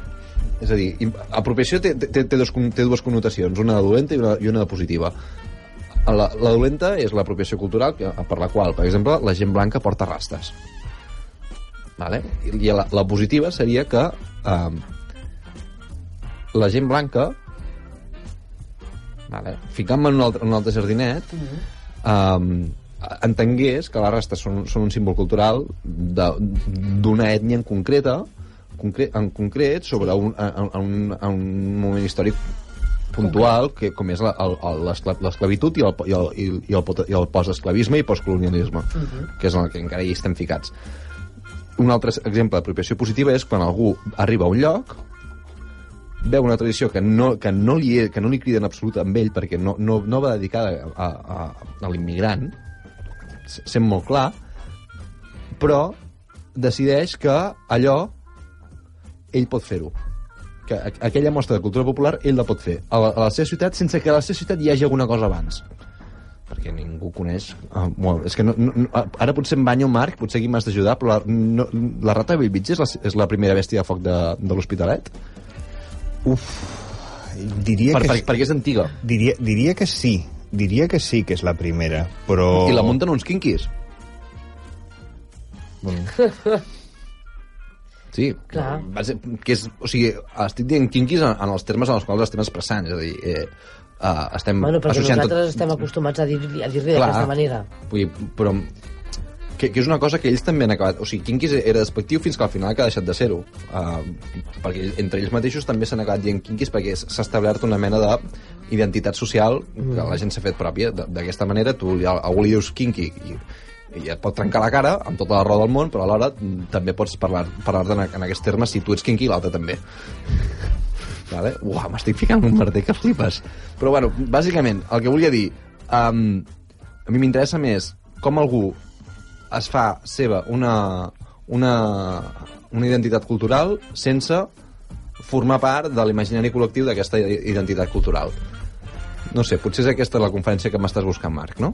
És a dir, apropiació té, té, té, dos, té dues connotacions, una de dolenta i una, i una de positiva. La, la dolenta és l'apropiació cultural per la qual, per exemple, la gent blanca porta rastes. Vale? I la, la positiva seria que eh, la gent blanca vale, ficant-me en un altre, en un altre jardinet eh, entengués que les rastes són, són un símbol cultural de- d'una ètnia en concreta concre en concret sobre un, en, un, en un moment històric puntual que, com és la- el- el- l'escla- l'esclavitud i el, i el, i el, i el, i el postesclavisme i postcolonialisme uh -huh. que és en el que encara hi estem ficats. Un altre exemple d'apropiació positiva és quan algú arriba a un lloc veu una tradició que no, que no, li, que no li crida en absolut amb ell perquè no, no, no va dedicada a, a, a l'immigrant sent molt clar però decideix que allò ell pot fer-ho. Que aquella mostra de cultura popular ell la pot fer. A la, a la seva ciutat sense que a la seva ciutat hi hagi alguna cosa abans. Perquè ningú coneix uh, bueno, és que no, no, ara potser em banya el Marc potser aquí m'has d'ajudar però la, no, la rata de Bellvitge és la, és la primera bèstia de foc de, de l'Hospitalet Uf, Diria Per, que, per, perquè és antiga. diria, diria que sí. Diria que sí que és la primera, però... I la munten uns quinquis. Sí, Clar. Va ser, que és, o sigui, estic dient quinquis en, en els termes en els quals estem expressant, és a dir, eh, uh, estem Bueno, perquè associant nosaltres estem acostumats a dir-li a dir d'aquesta manera. Vull dir, però que, que és una cosa que ells també han acabat... O sigui, quinquis era despectiu fins que al final ha deixat de ser-ho. Uh, perquè entre ells mateixos també s'han acabat dient quinquis perquè s'ha establert una mena d'identitat social que la gent s'ha fet pròpia. D'aquesta manera, tu li- a algú li dius quinqui i, i et pot trencar la cara amb tota la raó del món, però alhora mm, també pots parlar, parlar en, en aquests termes si tu ets quinqui i l'altre també. (laughs) Vale? Uau, m'estic ficant un merder que flipes. Però, bueno, bàsicament, el que volia dir... Um, a mi m'interessa més com algú es fa seva una, una, una identitat cultural sense formar part de l'imaginari col·lectiu d'aquesta identitat cultural. No sé, potser és aquesta la conferència que m'estàs buscant, Marc, no?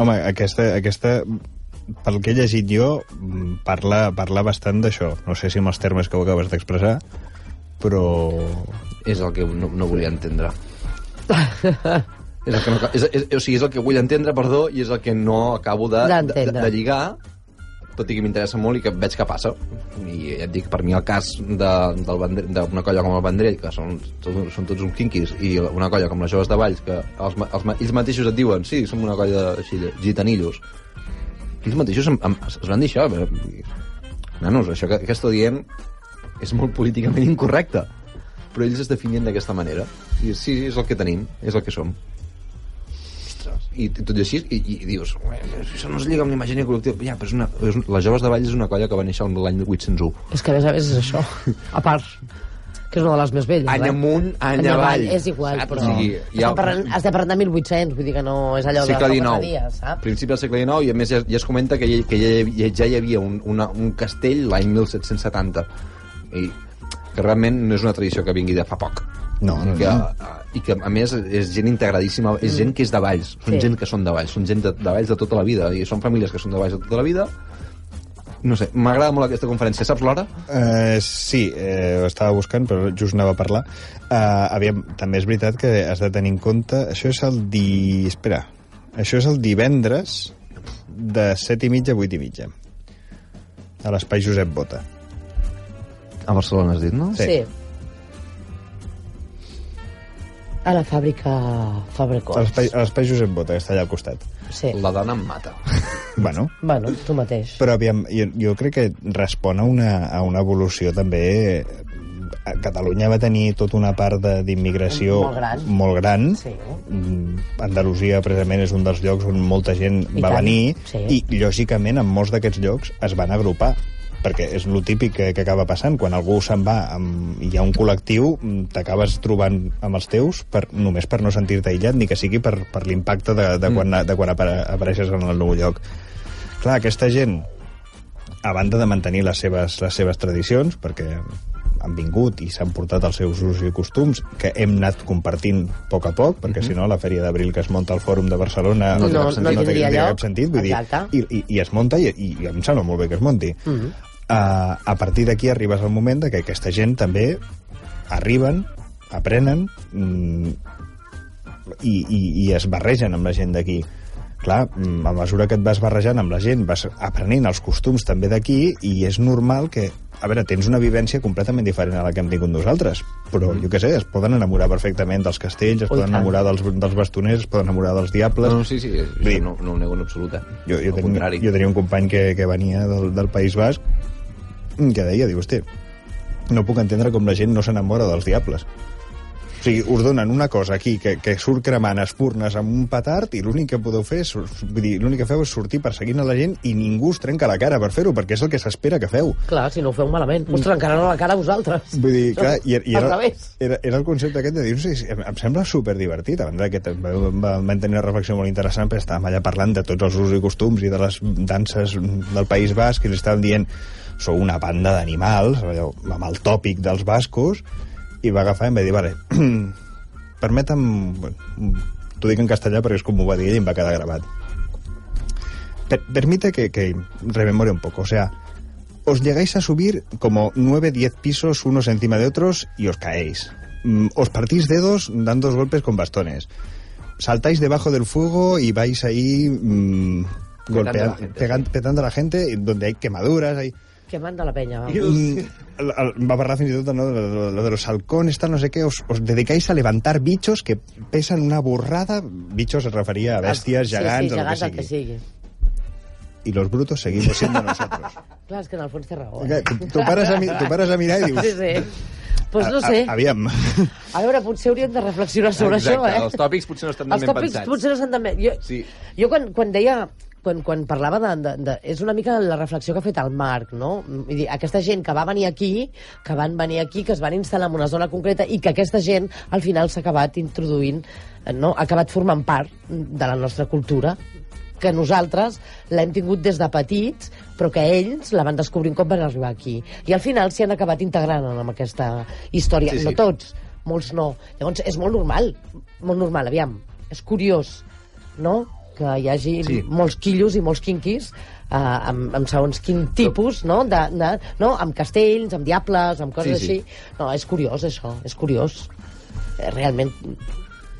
Home, aquesta, aquesta pel que he llegit jo, parla, parla bastant d'això. No sé si amb els termes que ho acabes d'expressar, però... És el que no, no volia entendre. (laughs) és el que no, és, és, o sigui, és el que vull entendre, perdó, i és el que no acabo de, de, de, lligar, tot i que m'interessa molt i que veig que passa. I ja et dic, per mi el cas d'una colla com el Vendrell, que són, són, són tots uns quinquis, i una colla com les Joves de Valls, que els, els, ells mateixos et diuen, sí, som una colla així, gitanillos. Ells mateixos em, em, es van dir això. Però, nanos, això que, que esteu dient és molt políticament incorrecte. Però ells es definien d'aquesta manera. I sí, és el que tenim, és el que som. Ostres. I, tot i així, i, i dius, "Ué, això no es lliga amb l'imaginari col·lectiu. Ja, però és una, és, les Joves de Valls és una colla que va néixer l'any 801. És que a més a més és això. A part, que és una de les més velles. Any eh? amunt, any Any avall. És igual, Saps? però... O sigui, ha- estem, parlant, estem parlant de 1800, vull dir que no és allò de segle XIX, saps? principi del segle XIX, i a més ja, ja es comenta que, ja, que ja, ja, ja hi havia un, una, un castell l'any 1770. I que realment no és una tradició que vingui de fa poc. No, no, I que, no. I que, a més, és gent integradíssima, és gent que és de Valls, són Sí. gent que són de Valls, són gent de, de Valls de tota la vida, i són famílies que són de Valls de tota la vida. No sé, m'agrada molt aquesta conferència. Saps l'hora? Uh, sí, eh, ho estava buscant, però just anava a parlar. Uh, aviam, també és veritat que has de tenir en compte... Això és el di... Espera. Això és el divendres de 7 i mitja a 8 i mitja. A l'espai Josep Bota. A Barcelona has dit, no? Sí. Sí. A la fàbrica l'espai a l'espai Josep Bota, que està allà al costat. Sí. La dona em mata. (laughs) Bueno, Bueno, tu mateix. però aviam, jo, jo crec que respon a una, a una evolució també... A Catalunya va tenir tota una part de- d'immigració Molt gran. molt gran. Sí. Mm, Andalusia, precisament, és un dels llocs on molta gent I va tant, venir sí. i, lògicament, en molts d'aquests llocs es van agrupar perquè és lo típic que, que acaba passant. Quan algú se'n va amb, i hi ha un col·lectiu, mm, t'acabes trobant amb els teus per, només per no sentir-te aïllat, ni que sigui per, per l'impacte de, de, quan, de quan apare, apareixes en el nou lloc. Clar, aquesta gent, a banda de mantenir les seves, les seves tradicions, perquè han vingut i s'han portat els seus usos i costums, que hem anat compartint a poc a poc, perquè si no la Fèria d'Abril que es munta al Fòrum de Barcelona No no, no té- tindria té lloc. cap sentit, vull dir, i, i, i es munta i, i, i em sembla molt bé que es munti. Mm -hmm. Uh, a partir d'aquí arribes al moment de que aquesta gent també arriben, aprenen mm, i, i, i es barregen amb la gent d'aquí. Clar, mm, a mesura que et vas barrejant amb la gent, vas aprenent els costums també d'aquí i és normal que, a veure, tens una vivència completament diferent a la que hem tingut nosaltres, però, jo què sé, es poden enamorar perfectament dels castells, es Oh, i poden enamorar dels, dels bastoners, es poden enamorar dels diables... No, no, sí, sí, Vull dir, no, no ho nego en absolut, eh? jo, jo, tenia, jo tenia un company que, que venia del, del País Basc que deia, diu, hosti, no puc entendre com la gent no s'enamora dels diables. O sigui, us donen una cosa aquí que, que surt cremant espurnes amb un petard i l'únic que podeu fer és, vull dir, l'únic que feu és sortir perseguint a la gent i ningú us trenca la cara per fer-ho, perquè és el que s'espera que feu. Clar, si no ho feu malament. Us trencaran a la cara a vosaltres. Vull dir, clar, i, i era, era, era el concepte aquest de dir, sé, si- em, em sembla superdivertit, a banda que vam tenir una reflexió molt interessant, perquè estàvem allà parlant de tots els usos i costums i de les danses del País Basc, i ens estàvem dient, sou una banda d'animals, amb el tòpic dels bascos, i va agafar i em va dir, vale, (clears throat) permetem, t'ho dic en castellà perquè és com m'ho va dir ell i em va quedar gravat. Per- permite que, que rememore un poco, o sea, os llegáis a subir como 9, 10 pisos unos encima de otros y os caéis. mm, os partís dedos dando golpes con bastones. Saltáis debajo del fuego y vais ahí mm, Petando a la golpeando, gente, pegan- petando a la gente, donde hay quemaduras, hay... Que manda la penya, va. Mm, el- el- va a parlar fins i tot no, de, de, lo de los halcones, tal, no sé qué, os, os dedicáis a levantar bichos que pesan una burrada, bichos se refería a bèsties, gegants, sí, sí, o gegants, lo el que que sigui. sigui. Y los brutos seguimos siendo (laughs) nosotros. Clar, és que en el fons té raó. Que Eh? tu, pares a, tu pares a mirar i dius... Sí, sí. Pues no "A- sé. a- Aviam. A veure, potser hauríem de reflexionar sobre Exacte, això, eh? els tòpics potser no estan Els ben tòpics pensats. potser no estan tan bé. Jo, Sí. jo quan, quan deia quan, quan parlava de, de, de... És una mica la reflexió que ha fet el Marc, no? Vull dir, aquesta gent que va venir aquí, que van venir aquí, que es van instal·lar en una zona concreta i que aquesta gent, al final, s'ha acabat introduint, eh, no? ha acabat formant part de la nostra cultura, que nosaltres l'hem tingut des de petits, però que ells la van descobrint com van arribar aquí. I al final s'hi han acabat integrant en aquesta història. Sí, sí. No tots, molts no. Llavors, és molt normal, molt normal, aviam. És curiós, no?, que hi hagi Sí. molts quillos i molts quinquis eh, amb, amb segons quin tipus, no? De, de, no? Amb castells, amb diables, amb coses Sí, sí. així. No, és curiós, això, és curiós. Eh, realment,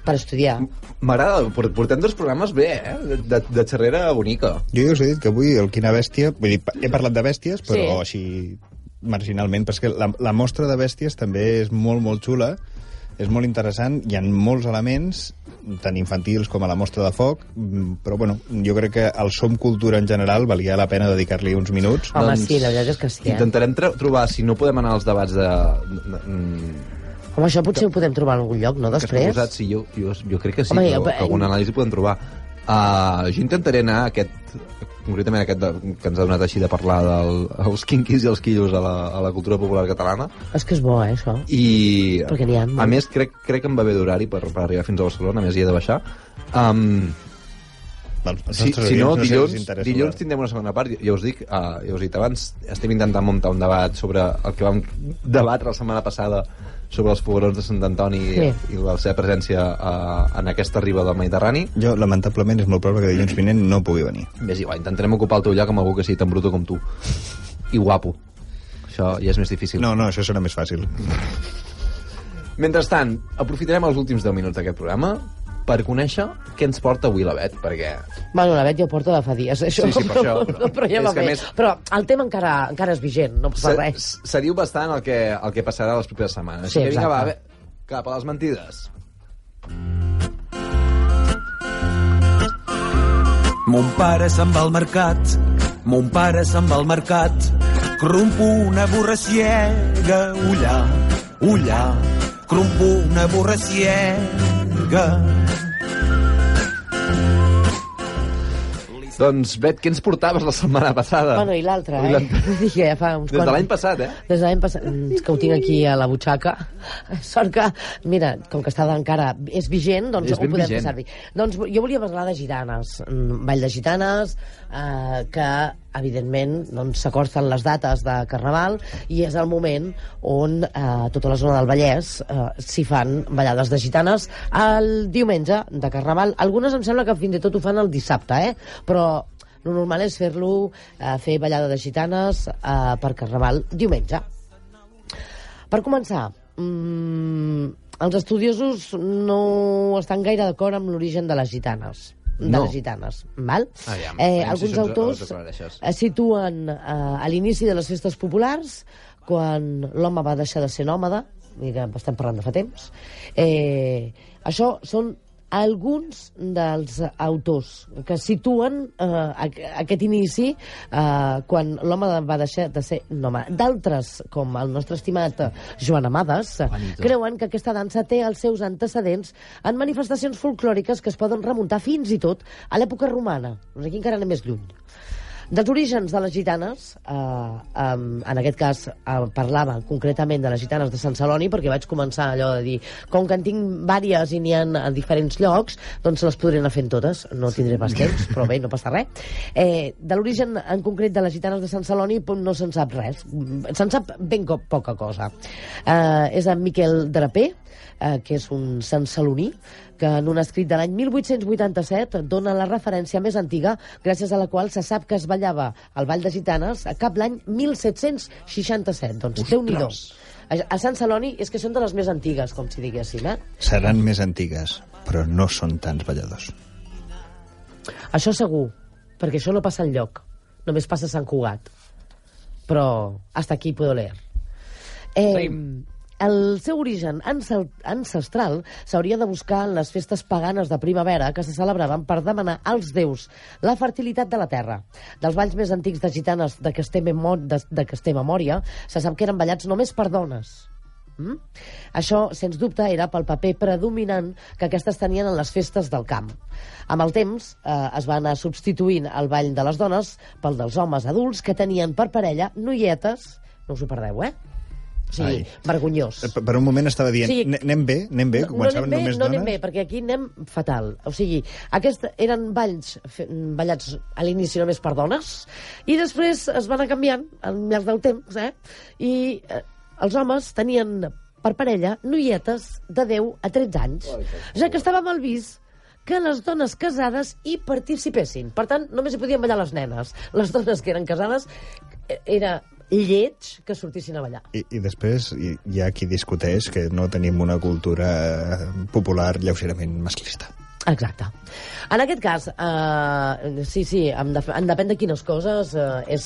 per estudiar. M'agrada, por- portem dos programes bé, eh? De, de, xerrera bonica. Jo ja us he dit que avui el Quina Bèstia... Vull dir, he parlat de bèsties, però Sí. així marginalment, que la, la mostra de bèsties també és molt, molt xula, és molt interessant, hi ha molts elements, tant infantils com a la mostra de foc, mm, però bueno, jo crec que el Som Cultura en general valia la pena dedicar-li uns minuts. Home, sí, la veritat és que sí, eh? Intentarem tro- trobar, si no podem anar als debats de... de, de Home, això potser ho podem trobar en algun lloc, no, que després? proposat, sí, jo, jo, jo crec que sí, Home, Home, jo- que, que alguna anàlisi podem trobar. Uh, jo intentaré anar a aquest concretament aquest de, que ens ha donat així de parlar dels quinquis i els quillos a la, a la cultura popular catalana. És que és bo, eh, això. i Perquè n'hi ha a més crec, crec que em va bé d'horari per, per arribar fins a Barcelona, a més hi he de baixar. Um, si, si no, dilluns, interessa dilluns tindrem una segona part, ja us dic, uh, ja us he dit abans, estem intentant muntar un debat sobre el que vam debatre la setmana passada sobre els foguerons de Sant Antoni Sí. i la seva presència uh, en aquesta riba del Mediterrani. Jo, lamentablement, és molt probable que dilluns vinent no pugui venir. Més igual, intentarem ocupar el teu lloc amb algú que sigui tan bruto com tu. I guapo. Això ja és més difícil. No, no, això serà més fàcil. Mentrestant, aprofitarem els últims 10 minuts d'aquest programa per conèixer què ens porta avui la Bet, perquè... Bueno, la Bet ja ho porta de fa dies, això. Sí, sí, per això, Però, però- però ja va que bé. més- Però el tema encara, encara és vigent, no passa res. Se- Seriu bastant el que, el que passarà les properes setmanes. Sí, Així que vinga, va, exacte. bé, cap a les mentides. Mon pare se'n va al mercat, mon pare se'n va al mercat, crumpo una burra ciega, ullà, ullà, crumpo una burra ciega. Doncs, Bet, què ens portaves la setmana passada? Bueno, i l'altre, I eh? l'altre. (laughs) ja fa uns Des de l'any passat, eh? Des de l'any passat, mm, és que ho tinc aquí a la butxaca. (laughs) Sort que, mira, com que està encara és vigent, doncs És ho podem vigent. fer servir. Doncs jo volia parlar de gitanes, mm, ball de gitanes, eh, que evidentment doncs, s'acosten les dates de Carnaval i és el moment on eh, tota la zona del Vallès eh, s'hi fan ballades de gitanes el diumenge de Carnaval. Algunes em sembla que fins i tot ho fan el dissabte, eh? però el normal és fer-lo, eh, fer ballada de gitanes eh, per Carnaval diumenge. Per començar, mm, els estudiosos no estan gaire d'acord amb l'origen de les gitanes de No. les gitanes, val? Aviam, eh, aviam si alguns ens- autors eh, situen eh, a l'inici de les festes populars quan l'home va deixar de ser nòmada mira, estem parlant de fa temps eh, això són alguns dels autors que situen eh, aqu- aquest inici eh, quan l'home va deixar de ser nòmada. D'altres, com el nostre estimat Joan Amades, Juanito. creuen que aquesta dansa té els seus antecedents en manifestacions folclòriques que es poden remuntar fins i tot a l'època romana. Aquí encara anem més lluny. Dels orígens de les gitanes, eh, um, en aquest cas eh, parlava concretament de les gitanes de Sant Celoni, perquè vaig començar allò de dir, com que en tinc vàries i n'hi ha a diferents llocs, doncs les podré anar fent totes, no tindré pas temps, però bé, no passa res. (laughs) Eh, de l'origen en concret de les gitanes de Sant Celoni pues, no se'n sap res, se'n sap ben poca cosa. Eh, és en Miquel Draper, eh, que és un sant que en un escrit de l'any 1887 dona la referència més antiga, gràcies a la qual se sap que es ballava el Ball de Gitanes a cap l'any 1767. Doncs déu nhi A, a Sant Celoni és que són de les més antigues, com si diguéssim, eh? Seran més antigues, però no són tants balladors. Això segur, perquè això no passa enlloc. Només passa a Sant Cugat. Però hasta aquí puedo leer. Eh, el seu origen ancestral s'hauria de buscar en les festes paganes de primavera que se celebraven per demanar als déus la fertilitat de la terra. Dels balls més antics de gitanes de té, memo- de, de memòria, se sap que eren ballats només per dones. Mm? Això, sens dubte, era pel paper predominant que aquestes tenien en les festes del camp. Amb el temps eh, es va anar substituint el ball de les dones pel dels homes adults que tenien per parella noietes, no us ho perdeu, eh? O sigui, Ai. vergonyós. Eh, Per per un moment estava dient, Sí. sí. anem bé, anem bé, No, anem bé, només no dones. anem bé, perquè aquí anem fatal. O sigui, aquests eren balls fe- ballats a l'inici només per dones, i després es van anar canviant al llarg del temps, eh? I eh, els homes tenien per parella noietes de 10 a 13 anys, ja que estava mal vist que les dones casades hi participessin. Per tant, només hi podien ballar les nenes. Les dones que eren casades eh, era lleig que sortissin a ballar. I, I després hi, hi ha qui discuteix que no tenim una cultura eh, popular lleugerament masclista. Exacte. En aquest cas, eh, sí, sí, en, def en depèn de quines coses, eh, és...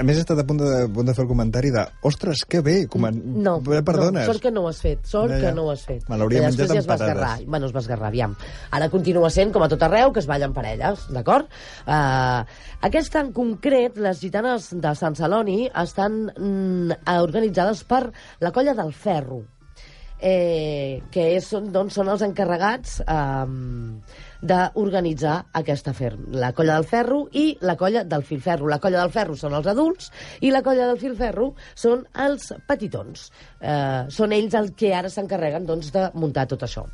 A més, he estat a punt de, a punt de fer el comentari de ostres, que bé, com a... No, Perdones. no, sort que no ho has fet, sort Ja, ja. que no ho has fet. Me l'hauria menjat ja amb es va esgarrar. patates. Bueno, es va esgarrar, aviam. Ara continua sent, com a tot arreu, que es ballen parelles, d'acord? Uh, aquesta en concret, les gitanes de Sant Celoni, estan mm, organitzades per la colla del Ferro, eh, que és, doncs, són els encarregats um, d'organitzar aquesta fer. La colla del ferro i la colla del filferro. La colla del ferro són els adults i la colla del filferro són els petitons. Eh, són ells els que ara s'encarreguen doncs, de muntar tot això.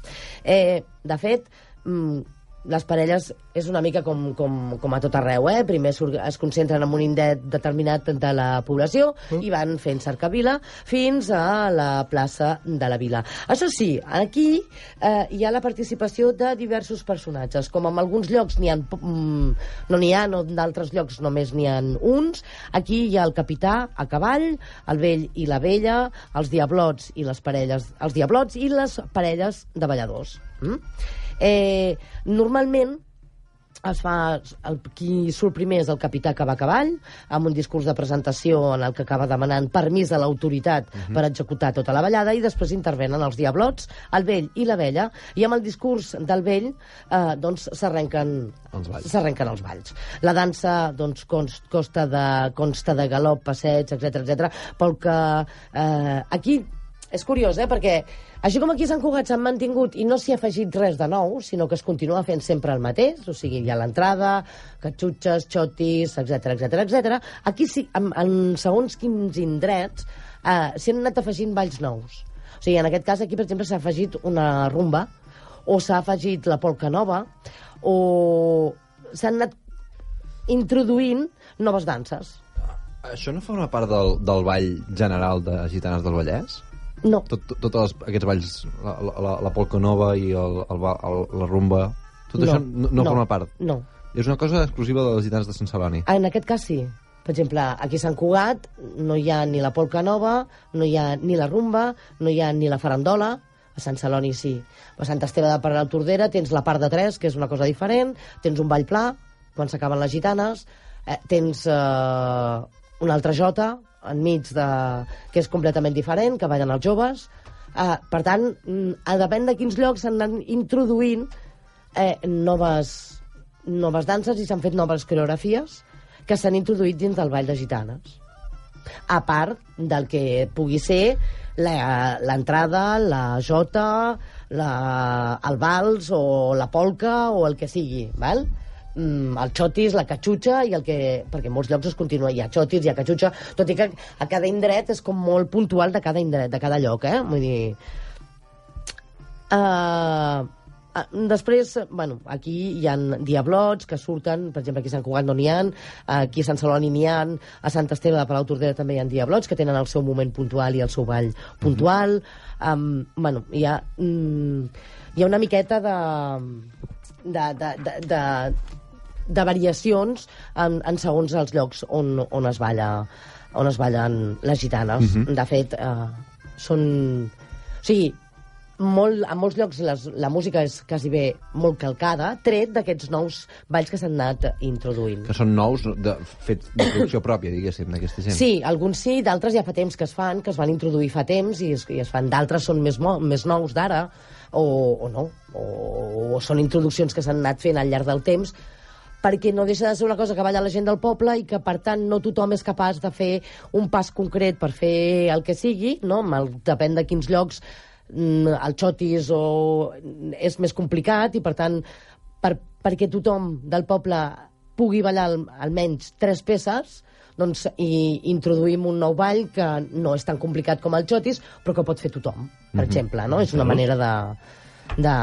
Eh, de fet, mm, les parelles és una mica com, com, com a tot arreu, eh? Primer es concentren en un indet determinat de la població i van fent cercavila fins a la plaça de la vila. Això sí, aquí eh, hi ha la participació de diversos personatges. Com en alguns llocs n'hi ha, mm, no n'hi ha, no, d'altres llocs només n'hi ha uns. Aquí hi ha el capità a cavall, el vell i la vella, els diablots i les parelles, els diablots i les parelles de balladors. Mm? Eh, normalment es fa, el, qui surt primer és el capità que va a cavall, amb un discurs de presentació en el que acaba demanant permís a l'autoritat uh -huh. per executar tota la ballada, i després intervenen els diablots, el vell i la vella, i amb el discurs del vell eh, doncs s'arrenquen s'arrenquen els balls. La dansa doncs, const, consta, de, consta de galop, passeig, etc etc. pel que eh, aquí és curiós, eh? perquè així com aquí a Sant Cugat s'han mantingut i no s'hi ha afegit res de nou, sinó que es continua fent sempre el mateix, o sigui, hi ha l'entrada, catxutxes, xotis, etc etc etc. aquí sí, en, en segons quins indrets, eh, s'hi han anat afegint balls nous. O sigui, en aquest cas aquí, per exemple, s'ha afegit una rumba, o s'ha afegit la polca nova, o s'han anat introduint noves danses. Això no forma part del, del ball general de Gitanes del Vallès? No, Tot, tot, tots els, aquests balls, la, la, la polca nova i el, el, el, la rumba, tot No, això no, no, no. forma part? no. És una cosa exclusiva de les Gitanes de Sant Celoni. En aquest cas sí. Per exemple, aquí a Sant Cugat no hi ha ni la polca nova, no hi ha ni la rumba, no hi ha ni la farandola, a Sant Celoni sí. A Sant Esteve de Paral Tordera tens la part de tres, que és una cosa diferent, tens un ball pla, quan s'acaben les gitanes, eh, tens eh, una altra jota enmig de... que és completament diferent, que ballen els joves. Eh, per tant, a depèn de quins llocs s'han anat introduint eh, noves, noves danses i s'han fet noves coreografies que s'han introduït dins del ball de gitanes. A part del que pugui ser la- l'entrada, la jota, la, el vals o la polca o el que sigui, val? Mm, el xotis, la catxutxa i el que... perquè en molts llocs es continua, hi ha xotis, hi ha catxutxa, tot i que a cada indret és com molt puntual de cada indret, de cada lloc, eh? Vull dir... Uh, després, bueno, aquí hi han diablots que surten, per exemple, aquí a Sant Cugat no n'hi ha, aquí a Sant Celoni n'hi ha, a Sant Esteve de Palau Tordera també hi ha diablots que tenen el seu moment puntual i el seu ball puntual. Um, bueno, hi ha, mm, hi ha una miqueta de, de, de, de, de, de variacions en, en segons els llocs on, on es balla on es ballen les gitanes. Uh -huh. De fet, eh, són... O sigui, molt, a molts llocs les, la música és quasi bé molt calcada, tret d'aquests nous balls que s'han anat introduint. Que són nous, de, fets de producció pròpia, diguéssim, d'aquesta gent. Sí, alguns sí, d'altres ja fa temps que es fan, que es van introduir fa temps i es, i es fan. D'altres són més, més nous d'ara, o, o no, o, o són introduccions que s'han anat fent al llarg del temps, perquè no deixa de ser una cosa que balla la gent del poble i que, per tant, no tothom és capaç de fer un pas concret per fer el que sigui, no? El, depèn de quins llocs mm, el xotis o és més complicat i, per tant, per, perquè tothom del poble pugui ballar al, almenys tres peces, doncs i introduïm un nou ball que no és tan complicat com el xotis, però que pot fer tothom, per exemple, no? És una manera de, de,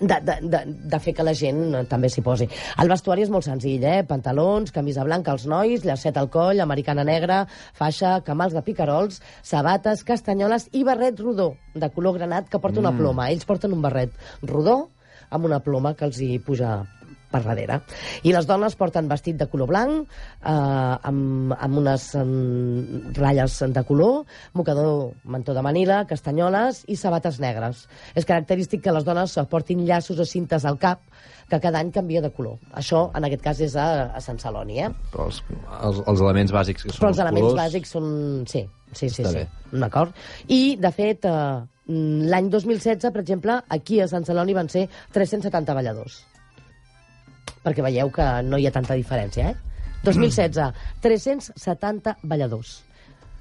de, de, de, de fer que la gent eh, també s'hi posi. El vestuari és molt senzill, eh? Pantalons, camisa blanca als nois, llacet al coll, americana negra, faixa, camals de picarols, sabates, castanyoles i barret rodó, de color granat, que porta una ploma. Ells porten un barret rodó amb una ploma que els hi puja per darrere. I les dones porten vestit de color blanc, eh, amb, amb unes um, ratlles de color, mocador mantó de manila, castanyoles i sabates negres. És característic que les dones portin llaços o cintes al cap que cada any canvia de color. Això, en aquest cas, és a, a Sant Celoni, eh? Però els, els, els elements bàsics que són Però els elements colors... bàsics són... Sí, sí, sí. Està sí. D'acord. I, de fet, eh, l'any 2016, per exemple, aquí a Sant Celoni van ser 370 balladors. Perquè veieu que no hi ha tanta diferència, eh? 2016, 370 balladors.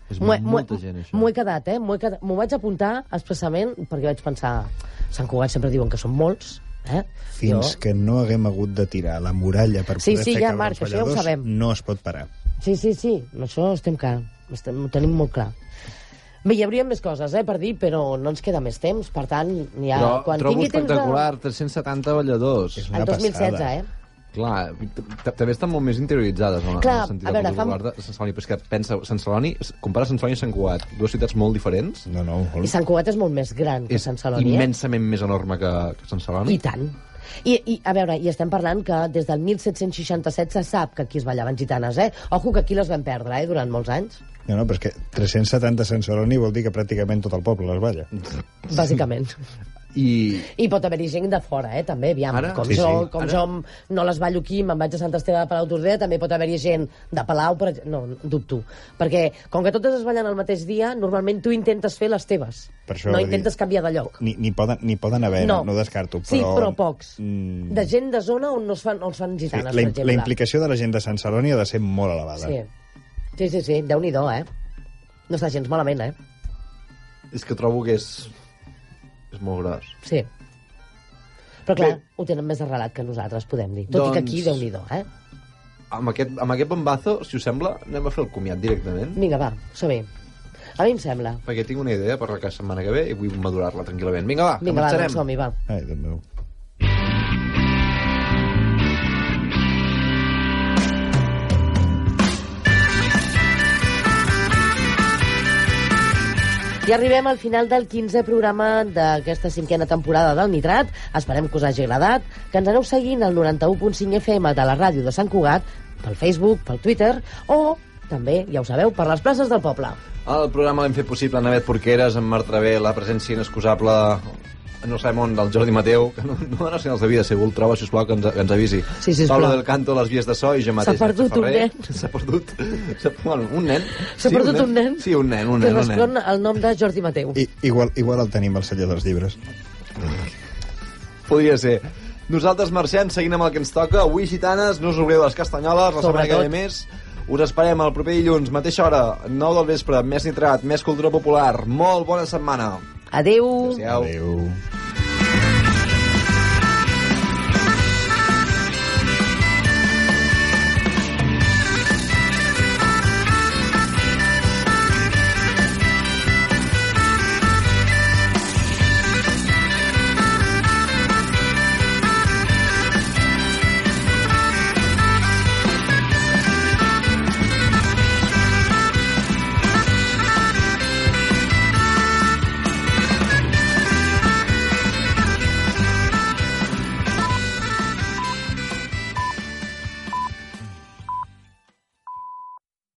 És M'ho he- m'ho he- molta gent, això. M'ho he quedat, eh? M'ho he quedat- m'ho vaig apuntar expressament perquè vaig pensar... Sant Cugat sempre diuen que són molts, eh? Fins Jo- que no haguem hagut de tirar la muralla per Sí, poder sí, fer ja, caure Marc, els això ja ho balladors, sabem. no es pot parar. Sí, sí, sí, això estem clar. Estem, ho tenim molt clar. Bé, hi hauria més coses, eh, per dir, però no ens queda més temps. Per tant, ja, Però quan trobo tingui temps de... espectacular, 370 balladors. És El una 2016, passada. eh? Clar, també estan molt més interioritzades en, Clar, en el sentit a veure, del fa- de Sant Celoni, però és que pensa, Sant Celoni, compara Sant Celoni i Sant Cugat, dues ciutats molt diferents, No, no, I molt... Sant Cugat és molt més gran que és Sant Celoni, immensament més enorme que, que Sant eh? Celoni. I tant. I, I, a veure, i estem parlant que des del 1767 se sap que aquí es ballaven gitanes, eh? Ojo que aquí les vam perdre, eh, durant molts anys, No, no, però és que 370 Sant Celoni vol dir que pràcticament tot el poble les balla. bàsicament. (laughs) I, I pot haver-hi gent de fora, eh, també, aviam. Ara? Com, Sí, jo, sí. com Ara? jo no les ballo aquí, me'n vaig a Sant Esteve de Palau d'Ordea, també pot haver-hi gent de Palau, per... exemple. no, dubto. Perquè, com que totes es ballen el mateix dia, normalment tu intentes fer les teves. Per això no intentes dir- canviar de lloc. Ni, ni, poden, ni poden haver, no, no, ho descarto. Però, Sí, però pocs. Mm, De gent de zona on no es fan, on es fan sí, gitanes, la, per exemple. la implicació de la gent de Sant Celoni ha de ser molt elevada. Sí, sí, sí, sí. déu-n'hi-do, eh? No està gens malament, eh? és que trobo que és, és molt gros. Sí. Però clar, Bé. ho tenen més arrelat que nosaltres, podem dir. Tot i que aquí, Doncs- déu-n'hi-do, eh? Amb aquest, amb aquest bombazo, si us sembla, anem a fer el comiat directament. Vinga, va, som-hi. A mi em sembla. Perquè tinc una idea per la setmana que ve i vull madurar-la tranquil·lament. Vinga, va, Vinga, va, començarem. doncs som-hi, va. Ai, Déu meu. I arribem al final del 15è programa d'aquesta cinquena temporada del Nitrat. Esperem que us hagi agradat, que ens aneu seguint al 91.5 FM de la ràdio de Sant Cugat, pel Facebook, pel Twitter, o també, ja ho sabeu, per les places del poble. El programa l'hem fet possible en Avet Porqueres, en Marc Travé, la presència inexcusable no sabem on, del Jordi Mateu, que no, no ha senyals de vida, si algú el troba, sisplau, que ens, que ens avisi. Sí, sisplau. Pablo del Canto, les vies de so, i jo mateix. S'ha perdut un nen. S'ha perdut, s'ha, bueno, un nen. S'ha perdut un nen? Sí, un nen, un que nen, un respon nen. al nom de Jordi Mateu. I, igual, igual el tenim al celler dels llibres. Podria ser. Nosaltres marxem, seguint amb el que ens toca. Avui, gitanes, no us oblideu de les castanyoles, la setmana que ve més. Us esperem el proper dilluns, mateixa hora, 9 del vespre, més nitrat, més cultura popular. Molt bona setmana. Adeu. Adéu. Adéu.